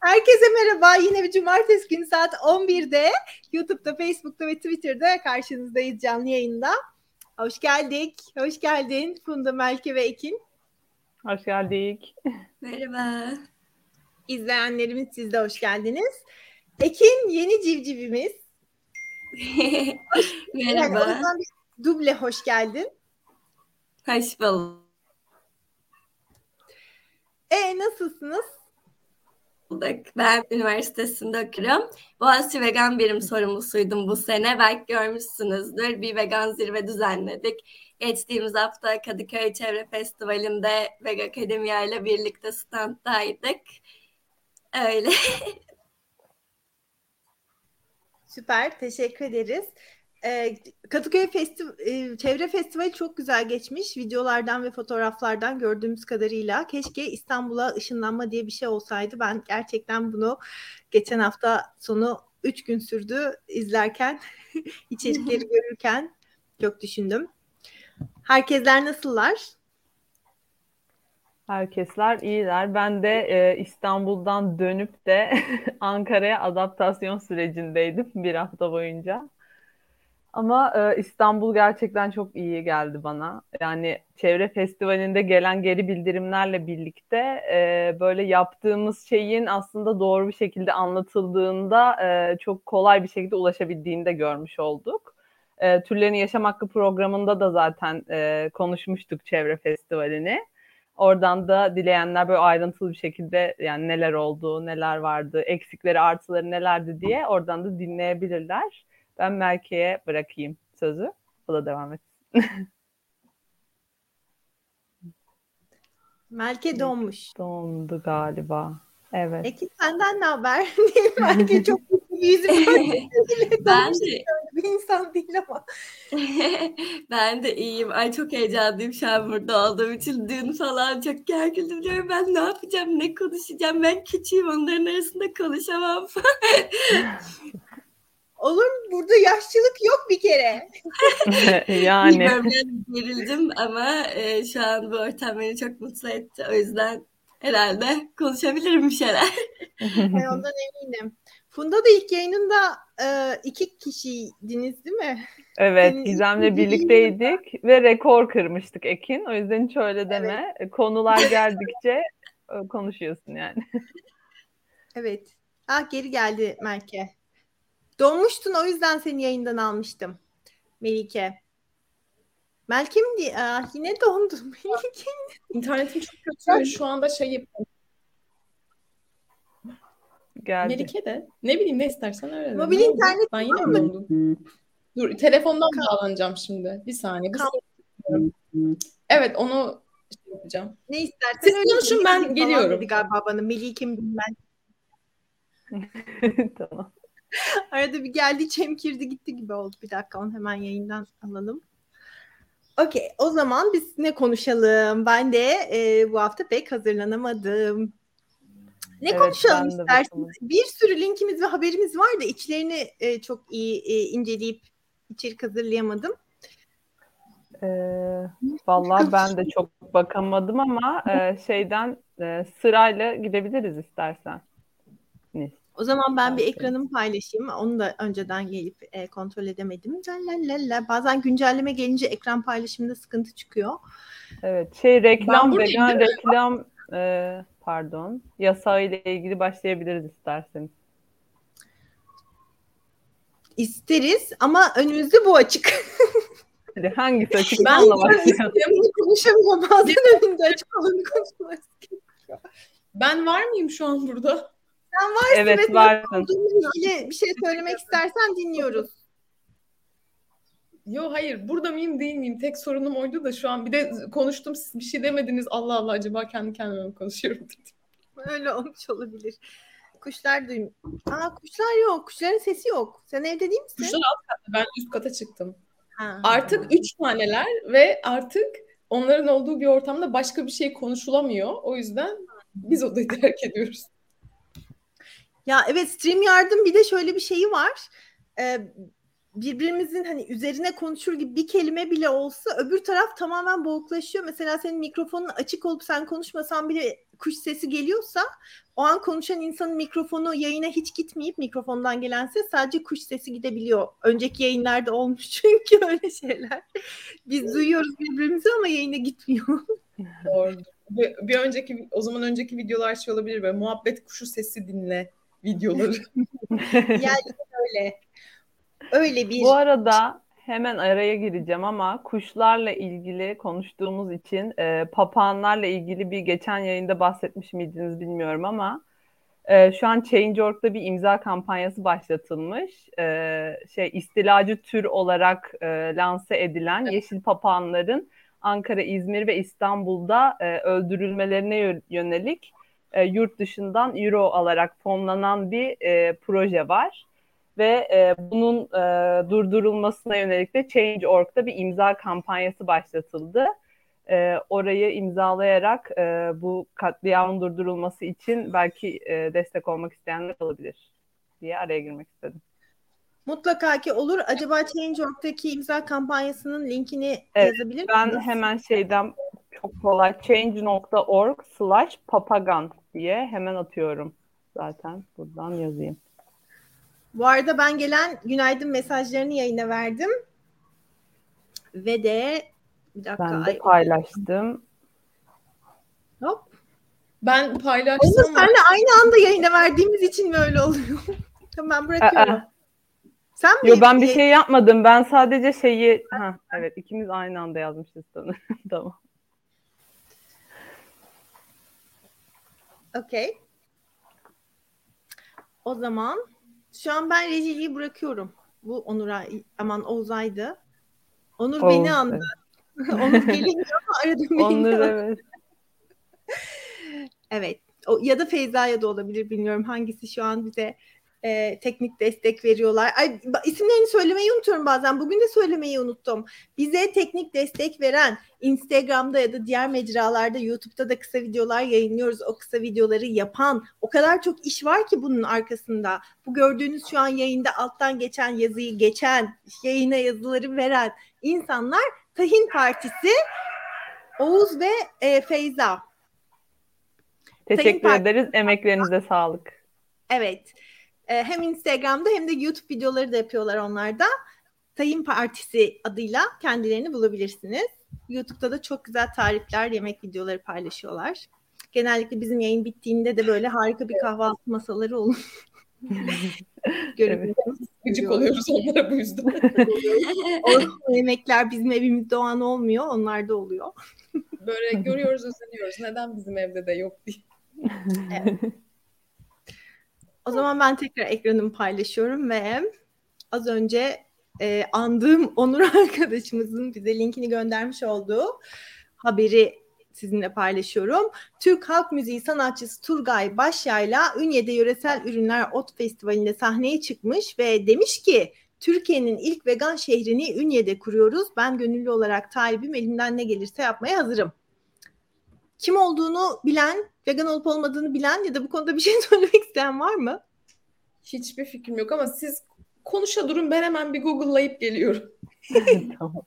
Herkese merhaba. Yine bir cumartesi günü saat 11'de YouTube'da, Facebook'ta ve Twitter'da karşınızdayız canlı yayında. Hoş geldik. Hoş geldin Funda, Melke ve Ekin. Hoş geldik. Merhaba. İzleyenlerimiz siz de hoş geldiniz. Ekin yeni civcivimiz. Merhaba. Yani duble hoş geldin. Hoş bulduk. E nasılsınız? Ben üniversitesinde okuyorum. Boğaziçi Vegan Birim sorumlusuydum bu sene. Belki görmüşsünüzdür. Bir vegan zirve düzenledik. Geçtiğimiz hafta Kadıköy Çevre Festivali'nde Vega Akademiya ile birlikte standdaydık. Öyle. Süper, teşekkür ederiz. E, Kadıköy Festi e, Çevre Festivali çok güzel geçmiş. Videolardan ve fotoğraflardan gördüğümüz kadarıyla. Keşke İstanbul'a ışınlanma diye bir şey olsaydı. Ben gerçekten bunu geçen hafta sonu 3 gün sürdü izlerken, içerikleri görürken çok düşündüm. Herkesler nasıllar? Herkesler iyiler. Ben de e, İstanbul'dan dönüp de Ankara'ya adaptasyon sürecindeydim bir hafta boyunca. Ama e, İstanbul gerçekten çok iyi geldi bana. Yani çevre festivalinde gelen geri bildirimlerle birlikte e, böyle yaptığımız şeyin aslında doğru bir şekilde anlatıldığında e, çok kolay bir şekilde ulaşabildiğini de görmüş olduk. E, Türlerin Yaşam Hakkı programında da zaten e, konuşmuştuk çevre festivalini. Oradan da dileyenler böyle ayrıntılı bir şekilde yani neler oldu, neler vardı, eksikleri, artıları nelerdi diye oradan da dinleyebilirler. Ben Melke'ye bırakayım sözü. O da devam etsin. Melke donmuş. Dondu galiba. Evet. Peki senden ne haber? Melke çok ben de bir insan değil ama. ben de iyiyim. Ay çok heyecanlıyım şu an burada olduğum için. Dün falan çok gergin diyorum. Ben ne yapacağım, ne konuşacağım? Ben küçüğüm onların arasında konuşamam. Olur mu? Burada yaşlılık yok bir kere. yani. Bilmiyorum ben gerildim ama e, şu an bu ortam beni çok mutlu etti. O yüzden herhalde konuşabilirim bir şeyler. ben ondan eminim. Funda da ilk yayınında e, iki kişiydiniz değil mi? Evet, Senin Gizem'le birlikteydik ve rekor kırmıştık Ekin. O yüzden hiç öyle deme. Evet. Konular geldikçe e, konuşuyorsun yani. Evet. Ah geri geldi Melke. Donmuştun o yüzden seni yayından almıştım. Melike. Melke mi? Aa, yine dondum. Melike. İnternetim çok kötü. Şu anda şey yapıyorum. Geldi. Melike de. Ne bileyim ne istersen öyle. Mobil internet Ben yine mi dondum? Dur telefondan Kal- bağlanacağım şimdi. Bir saniye. Bir saniye. Evet onu şey yapacağım. Ne istersen Siz konuşun ben geliyorum. Galiba bana. Melike mi bilmem. tamam. Arada bir geldi çemkirdi gitti gibi oldu. Bir dakika onu hemen yayından alalım. Okey o zaman biz ne konuşalım? Ben de e, bu hafta pek hazırlanamadım. Ne evet, konuşalım isterseniz? Bir sürü linkimiz ve haberimiz var da içlerini e, çok iyi e, inceleyip içerik hazırlayamadım. E, vallahi ben de çok bakamadım ama e, şeyden e, sırayla gidebiliriz istersen. O zaman ben bir ekranımı paylaşayım. Onu da önceden gelip e, kontrol edemedim. La, Bazen güncelleme gelince ekran paylaşımında sıkıntı çıkıyor. Evet, şey reklam, vegan reklam e, pardon, yasağı ile ilgili başlayabiliriz isterseniz. İsteriz ama önümüzde bu açık. Hadi hangisi açık? Ben bunu konuşamıyorum. Bazen önünde açık olanı konuşmak Ben var mıyım şu an burada? Sen varsın evet, varsın. ilgili bir şey söylemek istersen dinliyoruz. Yo hayır burada mıyım değil miyim? Tek sorunum oydu da şu an bir de konuştum siz bir şey demediniz. Allah Allah acaba kendi kendime mi konuşuyorum dedim. Öyle olmuş olabilir. Kuşlar duyum. Aa kuşlar yok. Kuşların sesi yok. Sen evde değil misin? Kuşlar alt katta. Ben üst kata çıktım. Ha. Artık üç taneler ve artık onların olduğu bir ortamda başka bir şey konuşulamıyor. O yüzden biz odayı terk ediyoruz. Ya evet stream yardım bir de şöyle bir şeyi var. Ee, birbirimizin hani üzerine konuşur gibi bir kelime bile olsa öbür taraf tamamen boğuklaşıyor. Mesela senin mikrofonun açık olup sen konuşmasan bile kuş sesi geliyorsa o an konuşan insanın mikrofonu yayına hiç gitmeyip mikrofondan gelen ses sadece kuş sesi gidebiliyor. Önceki yayınlarda olmuş çünkü öyle şeyler. Biz duyuyoruz birbirimizi ama yayına gitmiyor. Doğru. Bir, bir önceki o zaman önceki videolar şey olabilir böyle muhabbet kuşu sesi dinle videoları. yani öyle. Öyle bir Bu arada hemen araya gireceğim ama kuşlarla ilgili konuştuğumuz için e, papağanlarla ilgili bir geçen yayında bahsetmiş miydiniz bilmiyorum ama e, şu an Change.org'da bir imza kampanyası başlatılmış. E, şey istilacı tür olarak e, lanse edilen yeşil papağanların Ankara, İzmir ve İstanbul'da e, öldürülmelerine yönelik e, yurt dışından euro alarak fonlanan bir e, proje var ve e, bunun e, durdurulmasına yönelik de Change.org'da bir imza kampanyası başlatıldı. E, orayı imzalayarak e, bu katliamın durdurulması için belki e, destek olmak isteyenler olabilir diye araya girmek istedim. Mutlaka ki olur. Acaba Change.org'daki imza kampanyasının linkini evet, yazabilir misiniz? Ben hemen şeyden çok kolay change.org slash papagan diye hemen atıyorum zaten. Buradan yazayım. Bu arada ben gelen günaydın mesajlarını yayına verdim. Ve de bir dakika. Ben de paylaştım. Hop. Ben paylaştım. Onu senle aynı anda yayına verdiğimiz için mi öyle oluyor? tamam bırakıyorum. Aa, Sen mi? Yo ben bir şey yapmadım. Ben sadece şeyi ha evet ikimiz aynı anda yazmışız sanırım. tamam. Okey. O zaman şu an ben rejiliği bırakıyorum. Bu Onur'a aman Oğuz'aydı. Onur Oğuz, beni andı. Evet. Onur gelemiyor ama arada beni Onur evet. evet. O, ya da Feyza'ya da olabilir bilmiyorum hangisi şu an bize e, teknik destek veriyorlar. Ay, isimlerini söylemeyi unutuyorum bazen. Bugün de söylemeyi unuttum. Bize teknik destek veren Instagram'da ya da diğer mecralarda YouTube'da da kısa videolar yayınlıyoruz. O kısa videoları yapan o kadar çok iş var ki bunun arkasında. Bu gördüğünüz şu an yayında alttan geçen yazıyı geçen, yayına yazıları veren insanlar Tahin Partisi Oğuz ve e, Feyza. Teşekkür Tahin ederiz. Partisi. Emeklerinize sağlık. Evet. E, hem Instagram'da hem de YouTube videoları da yapıyorlar onlar da. Tayin Partisi adıyla kendilerini bulabilirsiniz. YouTube'da da çok güzel tarifler, yemek videoları paylaşıyorlar. Genellikle bizim yayın bittiğinde de böyle harika bir kahvaltı masaları olur. evet. Gıcık oluyoruz onlara bu yüzden. o yemekler bizim evimizde o an olmuyor, onlar da oluyor. Böyle görüyoruz, özeniyoruz. Neden bizim evde de yok diye. evet. O zaman ben tekrar ekranımı paylaşıyorum ve az önce e, andığım Onur arkadaşımızın bize linkini göndermiş olduğu haberi sizinle paylaşıyorum. Türk Halk Müziği sanatçısı Turgay Başyayla Ünye'de Yöresel Ürünler Ot Festivali'nde sahneye çıkmış ve demiş ki Türkiye'nin ilk vegan şehrini Ünye'de kuruyoruz. Ben gönüllü olarak talibim elimden ne gelirse yapmaya hazırım. Kim olduğunu bilen, vegan olup olmadığını bilen ya da bu konuda bir şey söylemek isteyen var mı? Hiçbir fikrim yok ama siz konuşa durun ben hemen bir Google'layıp geliyorum. tamam.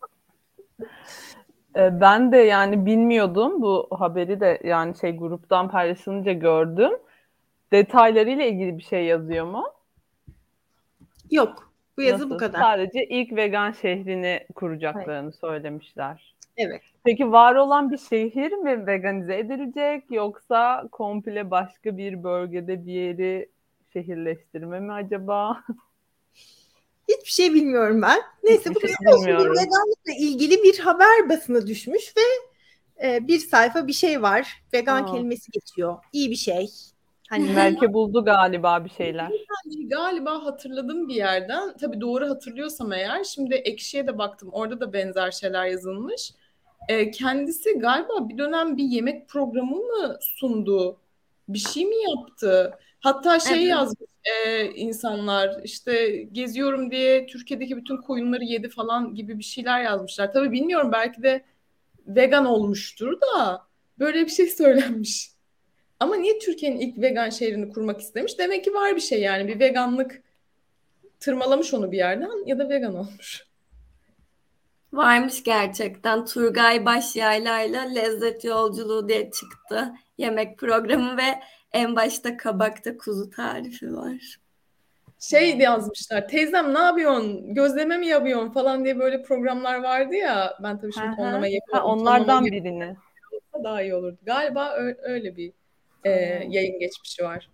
Ee, ben de yani bilmiyordum bu haberi de yani şey gruptan paylaşılınca gördüm. Detaylarıyla ilgili bir şey yazıyor mu? Yok. Bu yazı Nasıl? bu kadar. Sadece ilk vegan şehrini kuracaklarını evet. söylemişler. Evet. Peki var olan bir şehir mi veganize edilecek yoksa komple başka bir bölgede bir yeri şehirleştirme mi acaba? Hiçbir şey bilmiyorum ben. Neyse Hiçbir bu şey veganlıkla ilgili bir haber basına düşmüş ve e, bir sayfa bir şey var. Vegan Aa. kelimesi geçiyor. İyi bir şey. Hani belki buldu galiba bir şeyler. Galiba hatırladım bir yerden. Tabii doğru hatırlıyorsam eğer. Şimdi Ekşi'ye de baktım. Orada da benzer şeyler yazılmış. E, kendisi galiba bir dönem bir yemek programı mı sundu? Bir şey mi yaptı? Hatta şey evet. yazmış e, insanlar işte geziyorum diye Türkiye'deki bütün koyunları yedi falan gibi bir şeyler yazmışlar. Tabii bilmiyorum belki de vegan olmuştur da böyle bir şey söylenmiş. Ama niye Türkiye'nin ilk vegan şehrini kurmak istemiş? Demek ki var bir şey yani bir veganlık tırmalamış onu bir yerden ya da vegan olmuş. Varmış gerçekten. Turgay Başyaylar'la Lezzet Yolculuğu diye çıktı. Yemek programı ve en başta kabakta kuzu tarifi var. Şey yazmışlar. Teyzem ne yapıyorsun? Gözleme mi yapıyorsun falan diye böyle programlar vardı ya. Ben tabii şimdi tonlama yapıyorum. onlardan birini. Daha iyi olurdu. Galiba öyle bir e, yayın geçmişi var.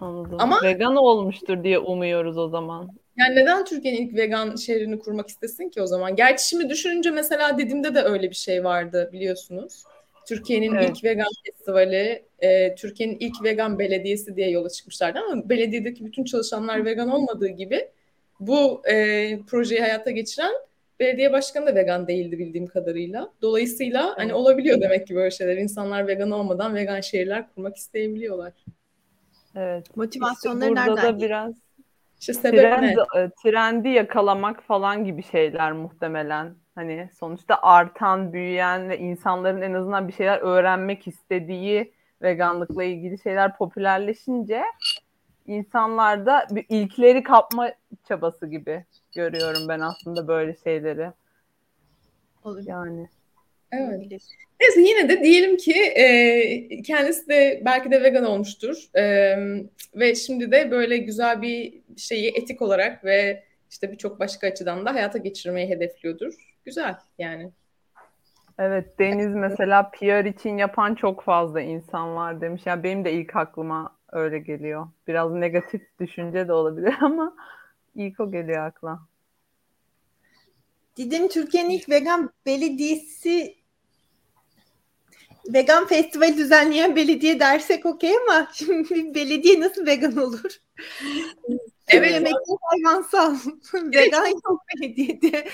Anladım. Ama vegan olmuştur diye umuyoruz o zaman. Yani neden Türkiye'nin ilk vegan şehrini kurmak istesin ki o zaman? Gerçi şimdi düşününce mesela Didim'de de öyle bir şey vardı biliyorsunuz. Türkiye'nin evet. ilk vegan festivali, e, Türkiye'nin ilk vegan belediyesi diye yola çıkmışlardı ama belediyedeki bütün çalışanlar vegan olmadığı gibi bu e, projeyi hayata geçiren belediye başkanı da vegan değildi bildiğim kadarıyla. Dolayısıyla evet. hani olabiliyor demek ki böyle şeyler. İnsanlar vegan olmadan vegan şehirler kurmak isteyebiliyorlar. Evet. Motivasyonları işte nereden? da biraz işte sebep trend, ne? E, trendi yakalamak falan gibi şeyler muhtemelen. Hani sonuçta artan, büyüyen ve insanların en azından bir şeyler öğrenmek istediği veganlıkla ilgili şeyler popülerleşince insanlarda bir ilkleri kapma çabası gibi görüyorum ben aslında böyle şeyleri. Olur. Yani. Evet. Neyse yine de diyelim ki e, kendisi de belki de vegan olmuştur e, ve şimdi de böyle güzel bir şeyi etik olarak ve işte birçok başka açıdan da hayata geçirmeyi hedefliyordur. Güzel yani. Evet Deniz mesela PR için yapan çok fazla insan var demiş. Yani benim de ilk aklıma öyle geliyor. Biraz negatif düşünce de olabilir ama ilk o geliyor akla. Didim Türkiye'nin ilk vegan belediyesi vegan festival düzenleyen belediye dersek okey ama şimdi belediye nasıl vegan olur? Evet. Yemekler hayvansal. vegan yok belediyede.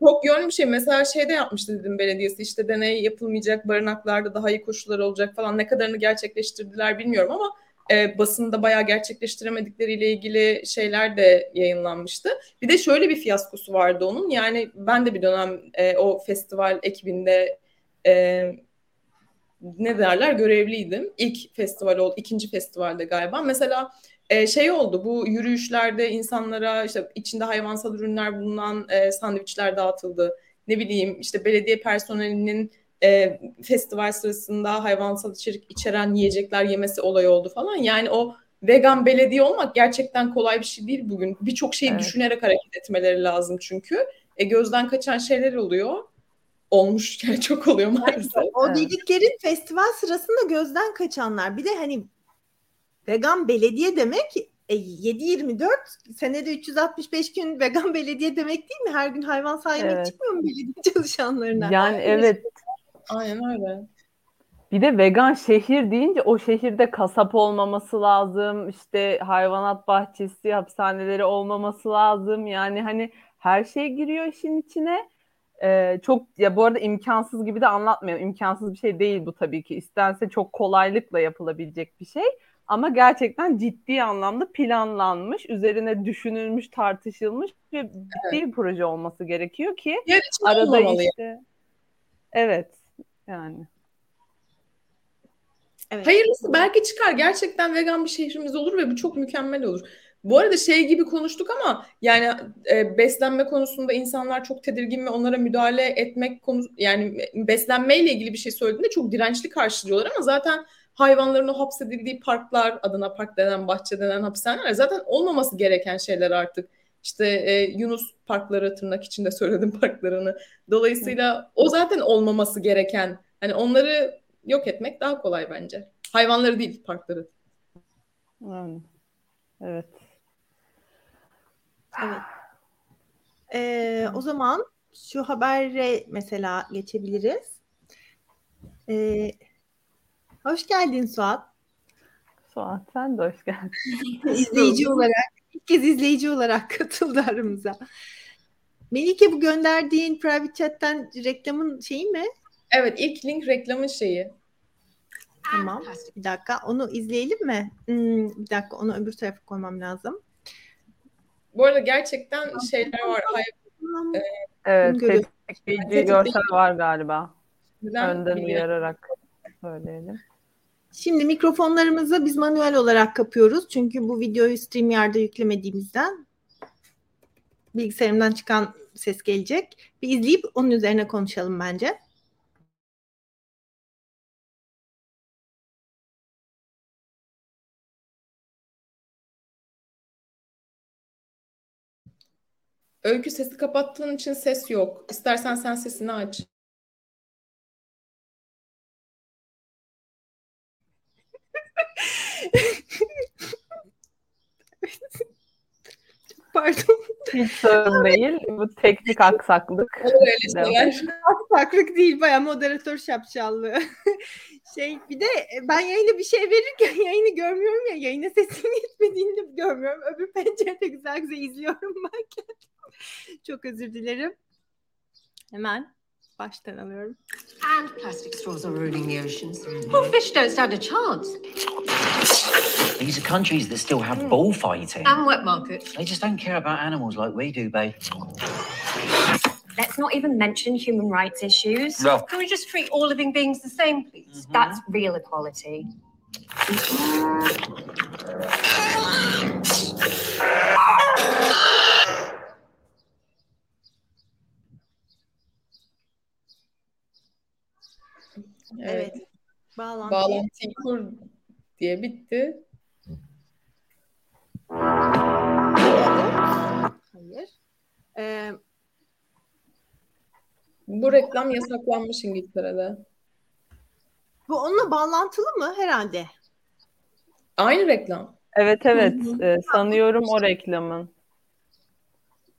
Çok yoğun bir şey. Mesela şeyde yapmıştı dedim belediyesi işte deney yapılmayacak barınaklarda daha iyi koşullar olacak falan. Ne kadarını gerçekleştirdiler bilmiyorum ama e, basında bayağı gerçekleştiremedikleriyle ilgili şeyler de yayınlanmıştı. Bir de şöyle bir fiyaskosu vardı onun. Yani ben de bir dönem e, o festival ekibinde e, ne derler görevliydim. İlk festival oldu, ikinci festivalde galiba. Mesela e, şey oldu bu yürüyüşlerde insanlara işte içinde hayvansal ürünler bulunan e, sandviçler dağıtıldı. Ne bileyim işte belediye personelinin e, festival sırasında hayvansal içerik içeren yiyecekler yemesi olay oldu falan. Yani o vegan belediye olmak gerçekten kolay bir şey değil bugün. Birçok şeyi evet. düşünerek hareket etmeleri lazım çünkü. E, gözden kaçan şeyler oluyor olmuş yani çok oluyor maalesef. Yani o dediklerin festival sırasında gözden kaçanlar. Bir de hani vegan belediye demek e, 7-24 senede 365 gün vegan belediye demek değil mi? Her gün hayvan sahibi evet. çıkmıyor mu belediye çalışanlarına? Yani evet. Aynen öyle. Bir de vegan şehir deyince o şehirde kasap olmaması lazım. işte hayvanat bahçesi, hapishaneleri olmaması lazım. Yani hani her şey giriyor işin içine ee, çok ya bu arada imkansız gibi de anlatmıyorum. İmkansız bir şey değil bu tabii ki. İstense çok kolaylıkla yapılabilecek bir şey. Ama gerçekten ciddi anlamda planlanmış, üzerine düşünülmüş, tartışılmış ve ciddi evet. bir proje olması gerekiyor ki arada işte evet yani. Evet. Hayırlısı belki çıkar. Gerçekten vegan bir şehrimiz olur ve bu çok mükemmel olur. Bu arada şey gibi konuştuk ama yani e, beslenme konusunda insanlar çok tedirgin ve onlara müdahale etmek konu yani beslenmeyle ilgili bir şey söylediğinde çok dirençli karşılıyorlar ama zaten hayvanların o hapsedildiği parklar adına park denen bahçe denen hapishaneler zaten olmaması gereken şeyler artık. İşte e, Yunus parkları tırnak içinde söyledim parklarını. Dolayısıyla o zaten olmaması gereken. Hani onları yok etmek daha kolay bence. Hayvanları değil parkları. Yani, evet. Evet. Ee, o zaman şu habere mesela geçebiliriz. Ee, hoş geldin Suat. Suat sen de hoş geldin. İzleyici olarak, ilk kez izleyici olarak katıldı aramıza. Melike bu gönderdiğin private chat'ten reklamın şeyi mi? Evet ilk link reklamın şeyi. Tamam. Bir dakika. Onu izleyelim mi? Hmm, bir dakika. Onu öbür tarafa koymam lazım. Bu arada gerçekten şeyler var. Hayır, evet, tetikleyici görsel var galiba. Neden? Önden uyararak söyleyelim. Şimdi mikrofonlarımızı biz manuel olarak kapıyoruz. Çünkü bu videoyu StreamYard'a yüklemediğimizden bilgisayarımdan çıkan ses gelecek. Bir izleyip onun üzerine konuşalım bence. Öykü sesi kapattığın için ses yok. İstersen sen sesini aç. Pardon. Hiç sorun değil. Bu teknik aksaklık. Öyle şeyler. Aksaklık değil baya moderatör şapşallığı. şey bir de ben yayına bir şey verirken yayını görmüyorum ya yayına sesim gitmediğini görmüyorum. Öbür pencerede güzel güzel izliyorum ben. Çok özür dilerim. Hemen baştan alıyorum. And plastic straws are ruining the oceans. Well, fish don't stand a chance. These are countries that still have bullfighting. And wet markets. They just don't care about animals like we do, babe. Let's not even mention human rights issues. No. Can we just treat all living beings the same, please? Mm-hmm. That's real equality. Evet. Bağlantı. Bağlantıyı kur diye bitti. Hayır. Ee, Bu reklam yasaklanmış İngiltere'de. bu onunla bağlantılı mı herhalde? Aynı reklam. Evet evet Ee, sanıyorum o reklamın.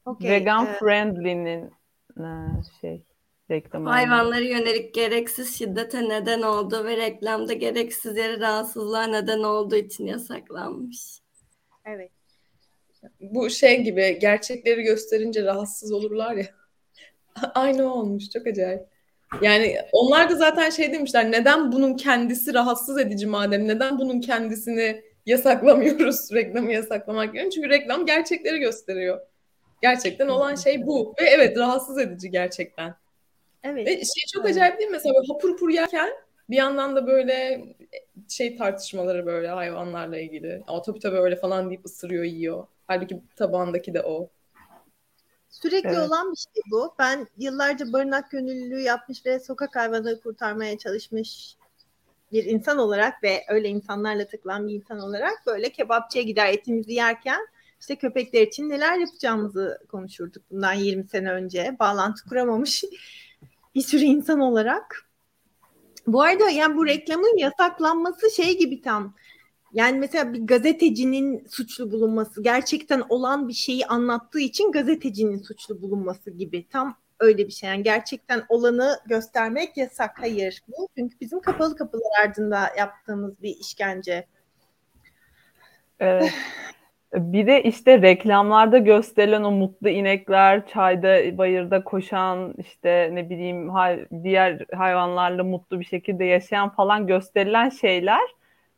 Okey. Vegan Ee, Friendly'nin e, şey reklamı. Hayvanlara yönelik gereksiz şiddete neden olduğu ve reklamda gereksiz yere rahatsızlığa neden olduğu için yasaklanmış. evet. Bu şey gibi gerçekleri gösterince rahatsız olurlar ya. Aynı olmuş. Çok acayip. Yani onlar da zaten şey demişler. Neden bunun kendisi rahatsız edici madem? Neden bunun kendisini yasaklamıyoruz? Reklamı yasaklamak yerine. Çünkü reklam gerçekleri gösteriyor. Gerçekten olan şey bu. Ve evet rahatsız edici gerçekten. Evet. Ve şey çok Evet. acayip değil mi? Mesela hapur hapur yerken bir yandan da böyle şey tartışmaları böyle hayvanlarla ilgili. Ama tabii tabii öyle falan deyip ısırıyor, yiyor. Halbuki tabağındaki de o. Sürekli Evet. olan bir şey bu. Ben yıllarca barınak gönüllülüğü yapmış ve sokak hayvanları kurtarmaya çalışmış bir insan olarak ve öyle insanlarla takılan bir insan olarak böyle kebapçıya gider etimizi yerken işte köpekler için neler yapacağımızı konuşurduk bundan 20 sene önce. Bağlantı kuramamış bir sürü insan olarak. Bu arada yani bu reklamın yasaklanması şey gibi tam yani mesela bir gazetecinin suçlu bulunması, gerçekten olan bir şeyi anlattığı için gazetecinin suçlu bulunması gibi. Tam öyle bir şey. Yani gerçekten olanı göstermek yasak. Hayır. Bu çünkü bizim kapalı kapılar ardında yaptığımız bir işkence. Evet. Bir de işte reklamlarda gösterilen o mutlu inekler, çayda, bayırda koşan, işte ne bileyim hay- diğer hayvanlarla mutlu bir şekilde yaşayan falan gösterilen şeyler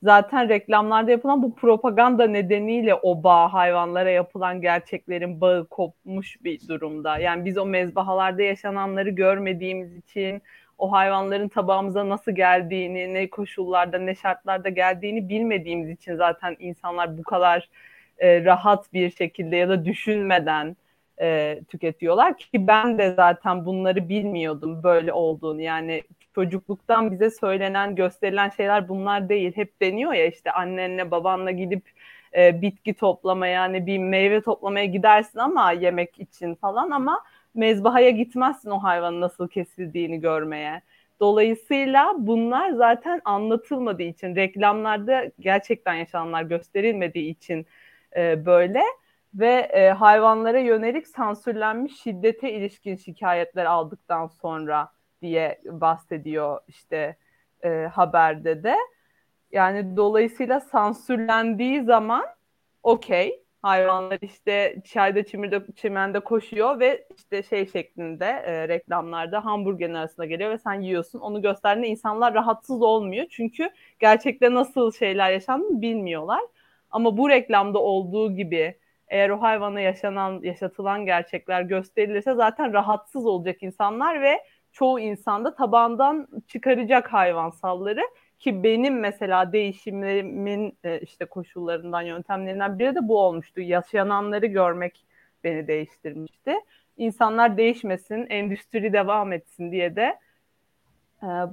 zaten reklamlarda yapılan bu propaganda nedeniyle o bağ hayvanlara yapılan gerçeklerin bağı kopmuş bir durumda. Yani biz o mezbahalarda yaşananları görmediğimiz için o hayvanların tabağımıza nasıl geldiğini, ne koşullarda, ne şartlarda geldiğini bilmediğimiz için zaten insanlar bu kadar e, rahat bir şekilde ya da düşünmeden e, tüketiyorlar ki ben de zaten bunları bilmiyordum böyle olduğunu. Yani çocukluktan bize söylenen, gösterilen şeyler bunlar değil. Hep deniyor ya işte annenle babanla gidip e, bitki toplamaya, ne bir meyve toplamaya gidersin ama yemek için falan ama mezbahaya gitmezsin o hayvanın nasıl kesildiğini görmeye. Dolayısıyla bunlar zaten anlatılmadığı için, reklamlarda gerçekten yaşananlar gösterilmediği için e, böyle ve e, hayvanlara yönelik sansürlenmiş şiddete ilişkin şikayetler aldıktan sonra diye bahsediyor işte e, haberde de. Yani dolayısıyla sansürlendiği zaman okey hayvanlar işte çayda çimirde çimende koşuyor ve işte şey şeklinde e, reklamlarda hamburgerin arasında geliyor ve sen yiyorsun. Onu gösterdiğinde insanlar rahatsız olmuyor. Çünkü gerçekte nasıl şeyler yaşandığını bilmiyorlar. Ama bu reklamda olduğu gibi eğer o hayvana yaşanan, yaşatılan gerçekler gösterilirse zaten rahatsız olacak insanlar ve çoğu insanda tabağından çıkaracak hayvansalları ki benim mesela değişimlerimin e, işte koşullarından, yöntemlerinden biri de bu olmuştu. Yaşananları görmek beni değiştirmişti. İnsanlar değişmesin, endüstri devam etsin diye de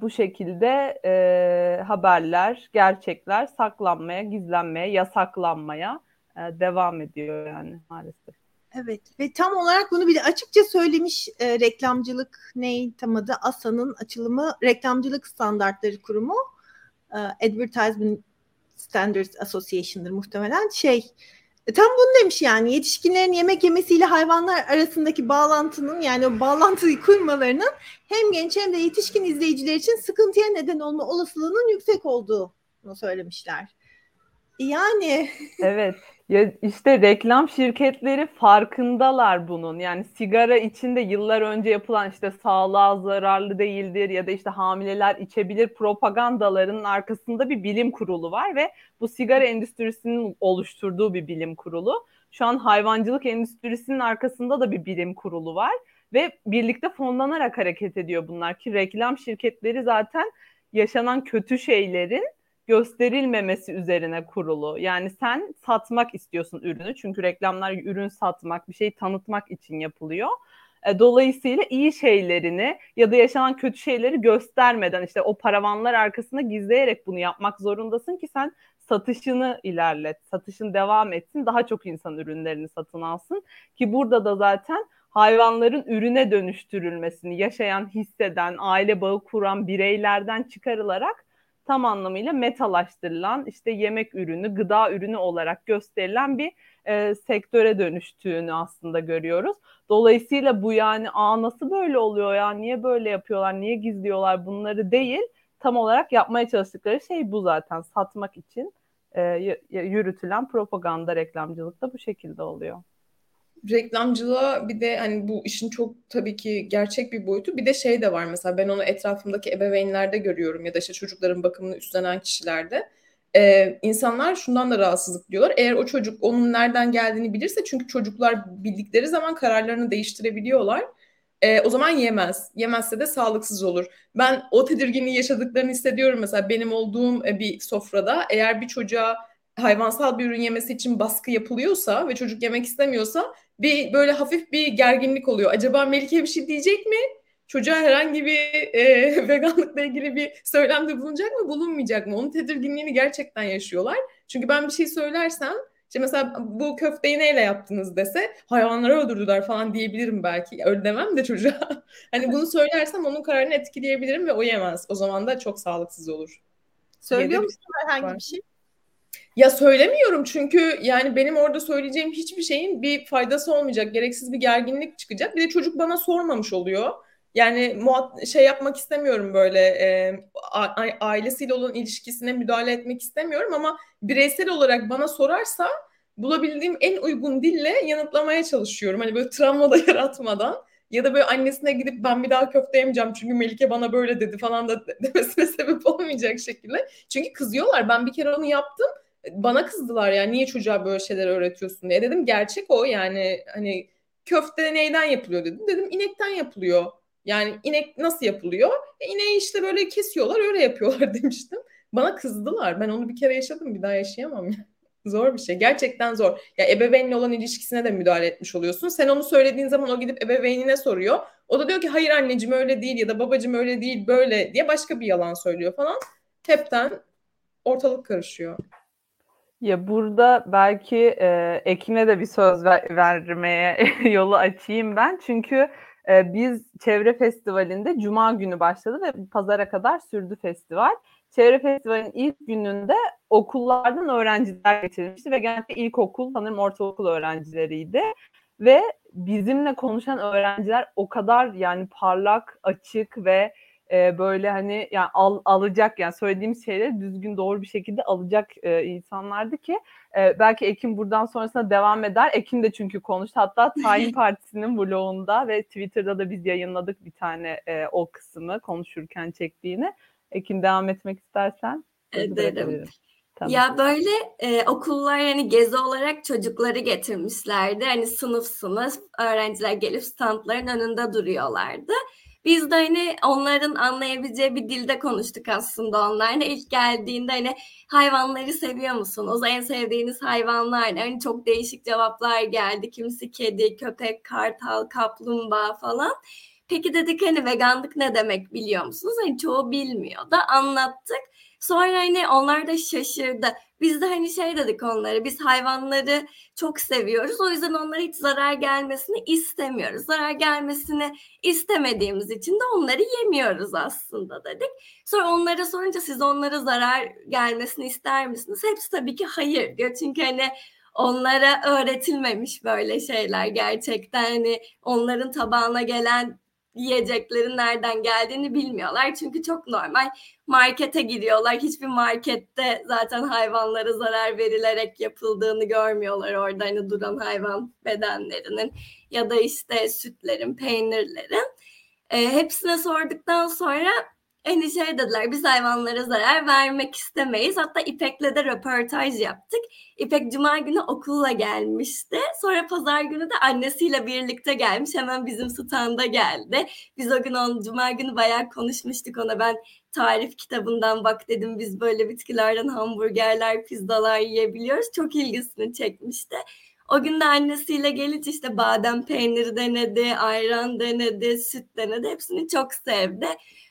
bu şekilde e, haberler, gerçekler saklanmaya, gizlenmeye, yasaklanmaya e, devam ediyor yani maalesef. Evet ve tam olarak bunu bir de açıkça söylemiş e, reklamcılık ney tam adı ASA'nın açılımı reklamcılık standartları kurumu e, Advertisement Standards Association'dır muhtemelen şey tam bunu demiş yani yetişkinlerin yemek yemesiyle hayvanlar arasındaki bağlantının yani o bağlantıyı kurmalarının hem genç hem de yetişkin izleyiciler için sıkıntıya neden olma olasılığının yüksek olduğunu söylemişler. Yani Evet. Ya işte reklam şirketleri farkındalar bunun. Yani sigara içinde yıllar önce yapılan işte sağlığa zararlı değildir ya da işte hamileler içebilir propagandalarının arkasında bir bilim kurulu var ve bu sigara endüstrisinin oluşturduğu bir bilim kurulu. Şu an hayvancılık endüstrisinin arkasında da bir bilim kurulu var ve birlikte fonlanarak hareket ediyor bunlar ki reklam şirketleri zaten yaşanan kötü şeylerin gösterilmemesi üzerine kurulu. Yani sen satmak istiyorsun ürünü çünkü reklamlar ürün satmak, bir şey tanıtmak için yapılıyor. E, dolayısıyla iyi şeylerini ya da yaşanan kötü şeyleri göstermeden işte o paravanlar arkasında gizleyerek bunu yapmak zorundasın ki sen satışını ilerlet, satışın devam etsin, daha çok insan ürünlerini satın alsın ki burada da zaten hayvanların ürüne dönüştürülmesini yaşayan, hisseden, aile bağı kuran bireylerden çıkarılarak tam anlamıyla metalaştırılan işte yemek ürünü, gıda ürünü olarak gösterilen bir e, sektöre dönüştüğünü aslında görüyoruz. Dolayısıyla bu yani aa nasıl böyle oluyor ya? Niye böyle yapıyorlar, niye gizliyorlar bunları? değil. Tam olarak yapmaya çalıştıkları şey bu zaten. Satmak için e, yürütülen propaganda reklamcılık da bu şekilde oluyor reklamcılığa bir de hani bu işin çok tabii ki gerçek bir boyutu. Bir de şey de var mesela ben onu etrafımdaki ebeveynlerde görüyorum ya da işte çocukların bakımını üstlenen kişilerde. Ee, insanlar şundan da rahatsızlık diyorlar. Eğer o çocuk onun nereden geldiğini bilirse çünkü çocuklar bildikleri zaman kararlarını değiştirebiliyorlar. Ee, o zaman yemez. Yemezse de sağlıksız olur. Ben o tedirginliği yaşadıklarını hissediyorum. Mesela benim olduğum e, bir sofrada eğer bir çocuğa hayvansal bir ürün yemesi için baskı yapılıyorsa ve çocuk yemek istemiyorsa bir böyle hafif bir gerginlik oluyor. Acaba Melike bir şey diyecek mi? Çocuğa herhangi bir e, veganlıkla ilgili bir söylemde bulunacak mı, bulunmayacak mı? Onun tedirginliğini gerçekten yaşıyorlar. Çünkü ben bir şey söylersem işte mesela bu köfteyi neyle yaptınız dese hayvanları öldürdüler falan diyebilirim belki. Öyle demem de çocuğa. hani bunu söylersem onun kararını etkileyebilirim ve o yemez. O zaman da çok sağlıksız olur. Söylüyor musun herhangi bir şey? Ya söylemiyorum çünkü yani benim orada söyleyeceğim hiçbir şeyin bir faydası olmayacak. Gereksiz bir gerginlik çıkacak. Bir de çocuk bana sormamış oluyor. Yani muhat şey yapmak istemiyorum böyle e, ailesiyle olan ilişkisine müdahale etmek istemiyorum ama bireysel olarak bana sorarsa bulabildiğim en uygun dille yanıtlamaya çalışıyorum. Hani böyle travma da yaratmadan ya da böyle annesine gidip ben bir daha köfte yemeyeceğim çünkü Melike bana böyle dedi falan da demesine sebep olmayacak şekilde. Çünkü kızıyorlar. Ben bir kere onu yaptım bana kızdılar yani niye çocuğa böyle şeyler öğretiyorsun diye. Dedim gerçek o yani hani köfte neyden yapılıyor dedim. Dedim inekten yapılıyor. Yani inek nasıl yapılıyor? E, ineği işte böyle kesiyorlar öyle yapıyorlar demiştim. Bana kızdılar. Ben onu bir kere yaşadım bir daha yaşayamam ya. zor bir şey. Gerçekten zor. Ya ebeveynle olan ilişkisine de müdahale etmiş oluyorsun. Sen onu söylediğin zaman o gidip ebeveynine soruyor. O da diyor ki hayır anneciğim öyle değil ya da babacığım öyle değil böyle diye başka bir yalan söylüyor falan. Hepten ortalık karışıyor. Ya burada belki e, Ekim'e de bir söz ver, vermeye yolu açayım ben. Çünkü e, biz Çevre Festivali'nde Cuma günü başladı ve pazara kadar sürdü festival. Çevre Festivali'nin ilk gününde okullardan öğrenciler getirilmişti ve genellikle ilkokul, sanırım ortaokul öğrencileriydi. Ve bizimle konuşan öğrenciler o kadar yani parlak, açık ve e, böyle hani yani al, alacak yani söylediğimiz şeyleri düzgün doğru bir şekilde alacak e, insanlardı ki e, belki Ekim buradan sonrasında devam eder. Ekim de çünkü konuştu. Hatta Tayin Partisi'nin blogunda ve Twitter'da da biz yayınladık bir tane e, o kısmı konuşurken çektiğini. Ekim devam etmek istersen. Ederim. Tamam. Ya böyle e, okullar yani gezi olarak çocukları getirmişlerdi. Hani sınıf sınıf öğrenciler gelip standların önünde duruyorlardı. Biz de hani onların anlayabileceği bir dilde konuştuk aslında onlarla. İlk geldiğinde hani hayvanları seviyor musunuz? En sevdiğiniz hayvanlar ne? Hani çok değişik cevaplar geldi. Kimisi kedi, köpek, kartal, kaplumbağa falan. Peki dedik hani veganlık ne demek biliyor musunuz? Hani çoğu bilmiyor da anlattık. Sonra hani onlar da şaşırdı. Biz de hani şey dedik onlara biz hayvanları çok seviyoruz. O yüzden onlara hiç zarar gelmesini istemiyoruz. Zarar gelmesini istemediğimiz için de onları yemiyoruz aslında dedik. Sonra onlara sorunca siz onlara zarar gelmesini ister misiniz? Hepsi tabii ki hayır diyor. Çünkü hani onlara öğretilmemiş böyle şeyler gerçekten hani onların tabağına gelen yiyeceklerin nereden geldiğini bilmiyorlar. Çünkü çok normal markete giriyorlar. Hiçbir markette zaten hayvanlara zarar verilerek yapıldığını görmüyorlar orada hani duran hayvan bedenlerinin ya da işte sütlerin, peynirlerin. E, hepsine sorduktan sonra şey dediler biz hayvanlara zarar vermek istemeyiz. Hatta İpek'le de röportaj yaptık. İpek cuma günü okulla gelmişti. Sonra pazar günü de annesiyle birlikte gelmiş. Hemen bizim standa geldi. Biz o gün on cuma günü bayağı konuşmuştuk ona. Ben tarif kitabından bak dedim biz böyle bitkilerden hamburgerler, pizzalar yiyebiliyoruz. Çok ilgisini çekmişti. O gün de annesiyle gelince işte badem peyniri denedi, ayran denedi, süt denedi. Hepsini çok sevdi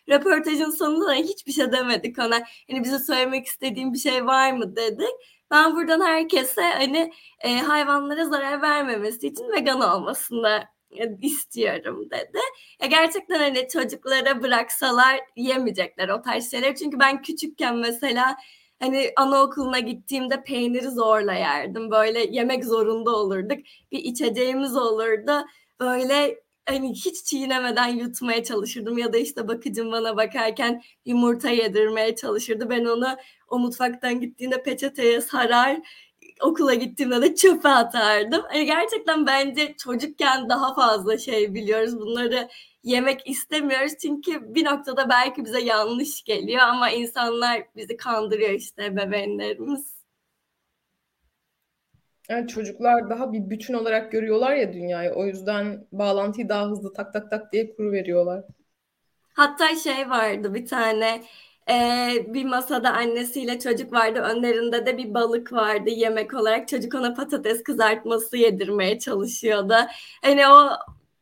röportajın sonunda da hiçbir şey demedik ona. Hani bize söylemek istediğim bir şey var mı dedik. Ben buradan herkese hani e, hayvanlara zarar vermemesi için vegan olmasını e, istiyorum dedi. Ya gerçekten hani çocuklara bıraksalar yemeyecekler o tarz şeyler. Çünkü ben küçükken mesela hani anaokuluna gittiğimde peyniri zorla yerdim. Böyle yemek zorunda olurduk. Bir içeceğimiz olurdu. Böyle hani hiç çiğnemeden yutmaya çalışırdım ya da işte bakıcım bana bakarken yumurta yedirmeye çalışırdı. Ben onu o mutfaktan gittiğinde peçeteye sarar okula gittiğimde de çöpe atardım. Yani gerçekten bence çocukken daha fazla şey biliyoruz. Bunları yemek istemiyoruz çünkü bir noktada belki bize yanlış geliyor ama insanlar bizi kandırıyor işte bebeğlerimiz. Yani çocuklar daha bir bütün olarak görüyorlar ya dünyayı. O yüzden bağlantıyı daha hızlı tak tak tak diye kuru veriyorlar. Hatta şey vardı bir tane e, bir masada annesiyle çocuk vardı. Önlerinde de bir balık vardı yemek olarak. Çocuk ona patates kızartması yedirmeye çalışıyordu. Hani o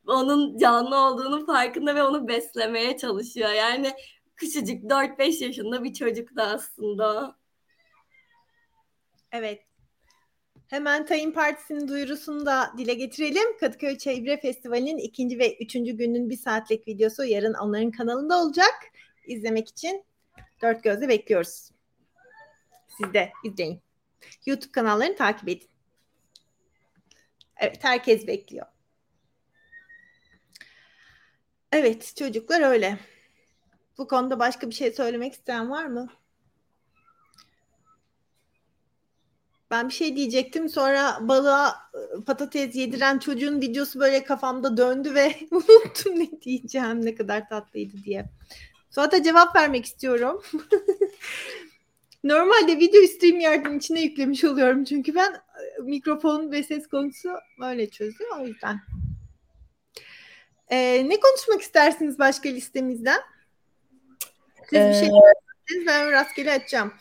onun canlı olduğunun farkında ve onu beslemeye çalışıyor. Yani küçücük 4-5 yaşında bir çocuk da aslında. Evet. Hemen Tayin Partisi'nin duyurusunu da dile getirelim. Kadıköy Çevre Festivali'nin ikinci ve üçüncü günün bir saatlik videosu yarın onların kanalında olacak. İzlemek için dört gözle bekliyoruz. Siz de izleyin. YouTube kanallarını takip edin. Evet herkes bekliyor. Evet çocuklar öyle. Bu konuda başka bir şey söylemek isteyen var mı? Ben bir şey diyecektim sonra balığa patates yediren çocuğun videosu böyle kafamda döndü ve unuttum ne diyeceğim ne kadar tatlıydı diye. Suat'a cevap vermek istiyorum. Normalde video stream yardım içine yüklemiş oluyorum çünkü ben mikrofon ve ses konusu böyle çözüyor o yüzden. Ee, ne konuşmak istersiniz başka listemizden? Siz ee... bir şey ben rastgele açacağım.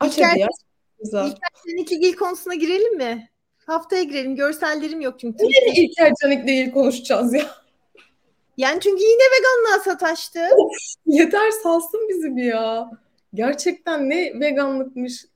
Aç İlker, hadi ya. Güzel. İlker Canikligil konusuna girelim mi? Haftaya girelim. Görsellerim yok çünkü. Niye İlker Canik değil konuşacağız ya? Yani çünkü yine veganlığa sataştı. Of, yeter salsın bizi bir ya. Gerçekten ne veganlıkmış.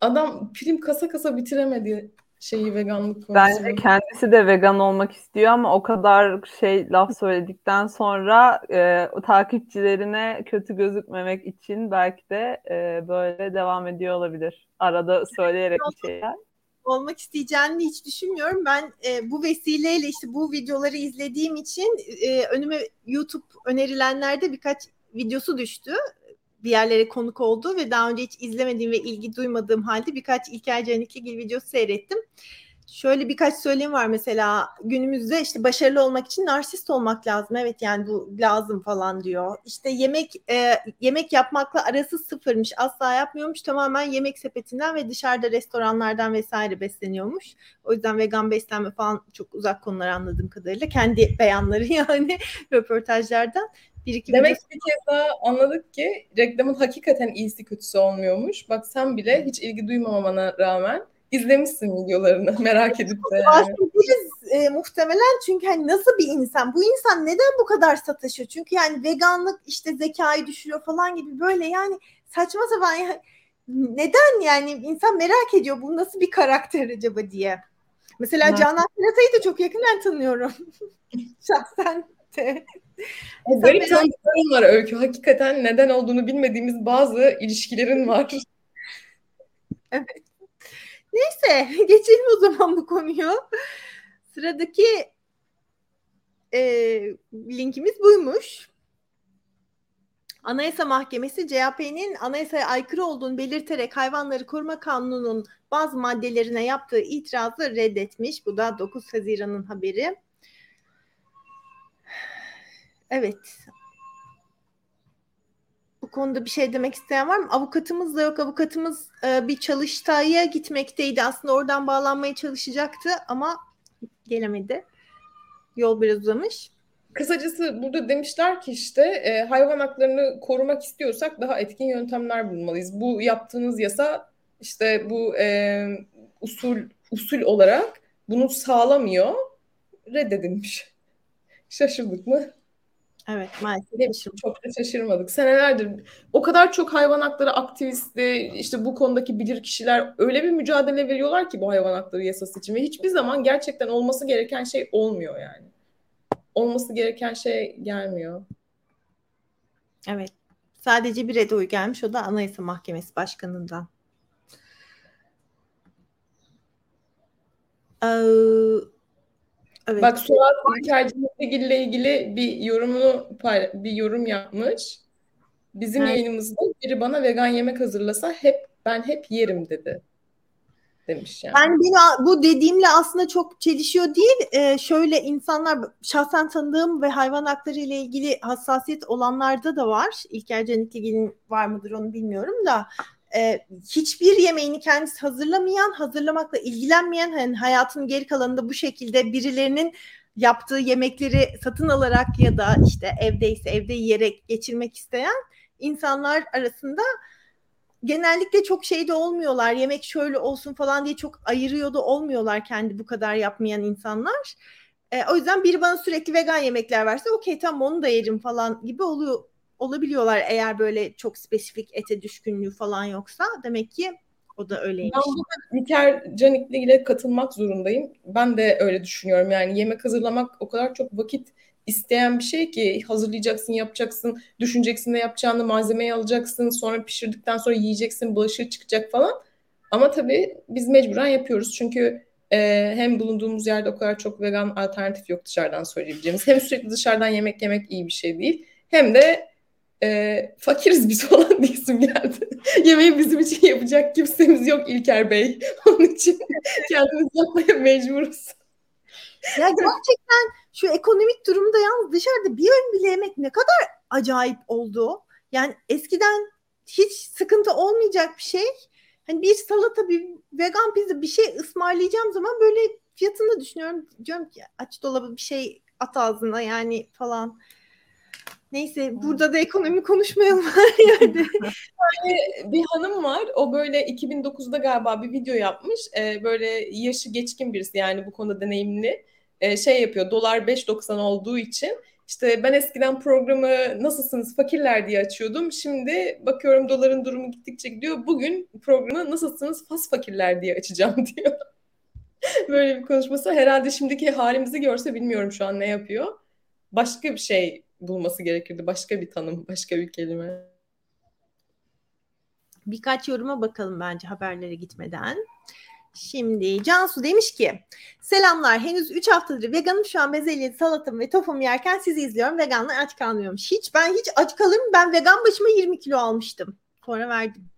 Adam prim kasa kasa bitiremedi şeyi veganlık konusunu. Bence kendisi de vegan olmak istiyor ama o kadar şey laf söyledikten sonra e, takipçilerine kötü gözükmemek için belki de e, böyle devam ediyor olabilir. Arada söyleyerek bir şeyler. Olmak isteyeceğini hiç düşünmüyorum. Ben e, bu vesileyle işte bu videoları izlediğim için e, önüme YouTube önerilenlerde birkaç videosu düştü bir yerlere konuk oldu ve daha önce hiç izlemediğim ve ilgi duymadığım halde birkaç İlker Canikligil videosu seyrettim. Şöyle birkaç söylem var mesela günümüzde işte başarılı olmak için narsist olmak lazım. Evet yani bu lazım falan diyor. İşte yemek e, yemek yapmakla arası sıfırmış. Asla yapmıyormuş. Tamamen yemek sepetinden ve dışarıda restoranlardan vesaire besleniyormuş. O yüzden vegan beslenme falan çok uzak konular anladığım kadarıyla. Kendi beyanları yani röportajlardan. Bir iki Demek bir kez daha anladık ki reklamın hakikaten iyisi kötüsü olmuyormuş. Bak sen bile hiç ilgi duymamana rağmen izlemişsin videolarını merak edip de. Yani. e, muhtemelen çünkü hani nasıl bir insan? Bu insan neden bu kadar sataşıyor? Çünkü yani veganlık işte zekayı düşürüyor falan gibi böyle yani saçma sapan yani neden yani insan merak ediyor bu nasıl bir karakter acaba diye. Mesela evet. Canan Pirata'yı da çok yakından tanıyorum. Şahsen de. O garip tanıdıklarım var Öykü. Hakikaten neden olduğunu bilmediğimiz bazı ilişkilerin var. Evet. Neyse geçelim o zaman bu konuyu. Sıradaki e, linkimiz buymuş. Anayasa Mahkemesi CHP'nin anayasaya aykırı olduğunu belirterek Hayvanları Koruma Kanunu'nun bazı maddelerine yaptığı itirazı reddetmiş. Bu da 9 Haziran'ın haberi. Evet. Bu konuda bir şey demek isteyen var mı? Avukatımız da yok. Avukatımız e, bir çalıştaya gitmekteydi. Aslında oradan bağlanmaya çalışacaktı ama gelemedi. Yol biraz uzamış. Kısacası burada demişler ki işte e, hayvan haklarını korumak istiyorsak daha etkin yöntemler bulmalıyız. Bu yaptığınız yasa işte bu e, usul usul olarak bunu sağlamıyor. Reddedilmiş. Şaşırdık mı? Evet maalesef ne çok da şaşırmadık. Senelerdir o kadar çok hayvan hakları aktivisti, işte bu konudaki bilir kişiler öyle bir mücadele veriyorlar ki bu hayvan hakları yasası için ve hiçbir zaman gerçekten olması gereken şey olmuyor yani. Olması gereken şey gelmiyor. Evet. Sadece bir red oy gelmiş o da Anayasa Mahkemesi Başkanı'ndan. Ee, Evet. Bak Suat İlkercilik'le ile ilgili bir yorumunu bir yorum yapmış. Bizim evet. yayınımızda biri bana vegan yemek hazırlasa hep ben hep yerim dedi. Demiş yani. Ben beni bu dediğimle aslında çok çelişiyor değil. Ee, şöyle insanlar şahsen tanıdığım ve hayvan hakları ile ilgili hassasiyet olanlarda da var. İlker Canikligil'in var mıdır onu bilmiyorum da e, hiçbir yemeğini kendisi hazırlamayan, hazırlamakla ilgilenmeyen, hani hayatının geri kalanında bu şekilde birilerinin yaptığı yemekleri satın alarak ya da işte evdeyse evde yiyerek geçirmek isteyen insanlar arasında genellikle çok şeyde olmuyorlar. Yemek şöyle olsun falan diye çok ayırıyor da olmuyorlar kendi bu kadar yapmayan insanlar. E, o yüzden biri bana sürekli vegan yemekler verse okey tamam onu da yerim falan gibi oluyor olabiliyorlar eğer böyle çok spesifik ete düşkünlüğü falan yoksa demek ki o da öyleymiş. Ben burada Niker Canik'le ile katılmak zorundayım. Ben de öyle düşünüyorum. Yani yemek hazırlamak o kadar çok vakit isteyen bir şey ki hazırlayacaksın, yapacaksın, düşüneceksin ne yapacağını, malzemeyi alacaksın, sonra pişirdikten sonra yiyeceksin, bulaşığı çıkacak falan. Ama tabii biz mecburen yapıyoruz. Çünkü e, hem bulunduğumuz yerde o kadar çok vegan alternatif yok dışarıdan söyleyebileceğimiz. Hem sürekli dışarıdan yemek yemek iyi bir şey değil. Hem de e, fakiriz biz falan diyesim geldi. Yemeği bizim için yapacak kimsemiz yok İlker Bey. Onun için kendimiz yapmaya mecburuz. Ya gerçekten şu ekonomik durumda yalnız dışarıda bir öğün bile yemek ne kadar acayip oldu. Yani eskiden hiç sıkıntı olmayacak bir şey. Hani bir salata, bir vegan pizza bir şey ısmarlayacağım zaman böyle fiyatını düşünüyorum. Diyorum ki aç dolabı bir şey at ağzına yani falan. Neyse burada da ekonomi konuşmayalım her yerde. yani bir hanım var. O böyle 2009'da galiba bir video yapmış. Ee, böyle yaşı geçkin birisi yani bu konuda deneyimli. Ee, şey yapıyor. Dolar 5.90 olduğu için işte ben eskiden programı nasılsınız fakirler diye açıyordum. Şimdi bakıyorum doların durumu gittikçe gidiyor. Bugün programı nasılsınız fas fakirler diye açacağım diyor. Böyle bir konuşması. Herhalde şimdiki halimizi görse bilmiyorum şu an ne yapıyor. Başka bir şey bulması gerekirdi. Başka bir tanım, başka bir kelime. Birkaç yoruma bakalım bence haberlere gitmeden. Şimdi Cansu demiş ki selamlar henüz 3 haftadır veganım şu an bezelye salatamı ve tofumu yerken sizi izliyorum veganlar aç kalmıyormuş. Hiç ben hiç aç kalır mı? Ben vegan başıma 20 kilo almıştım. Sonra verdim.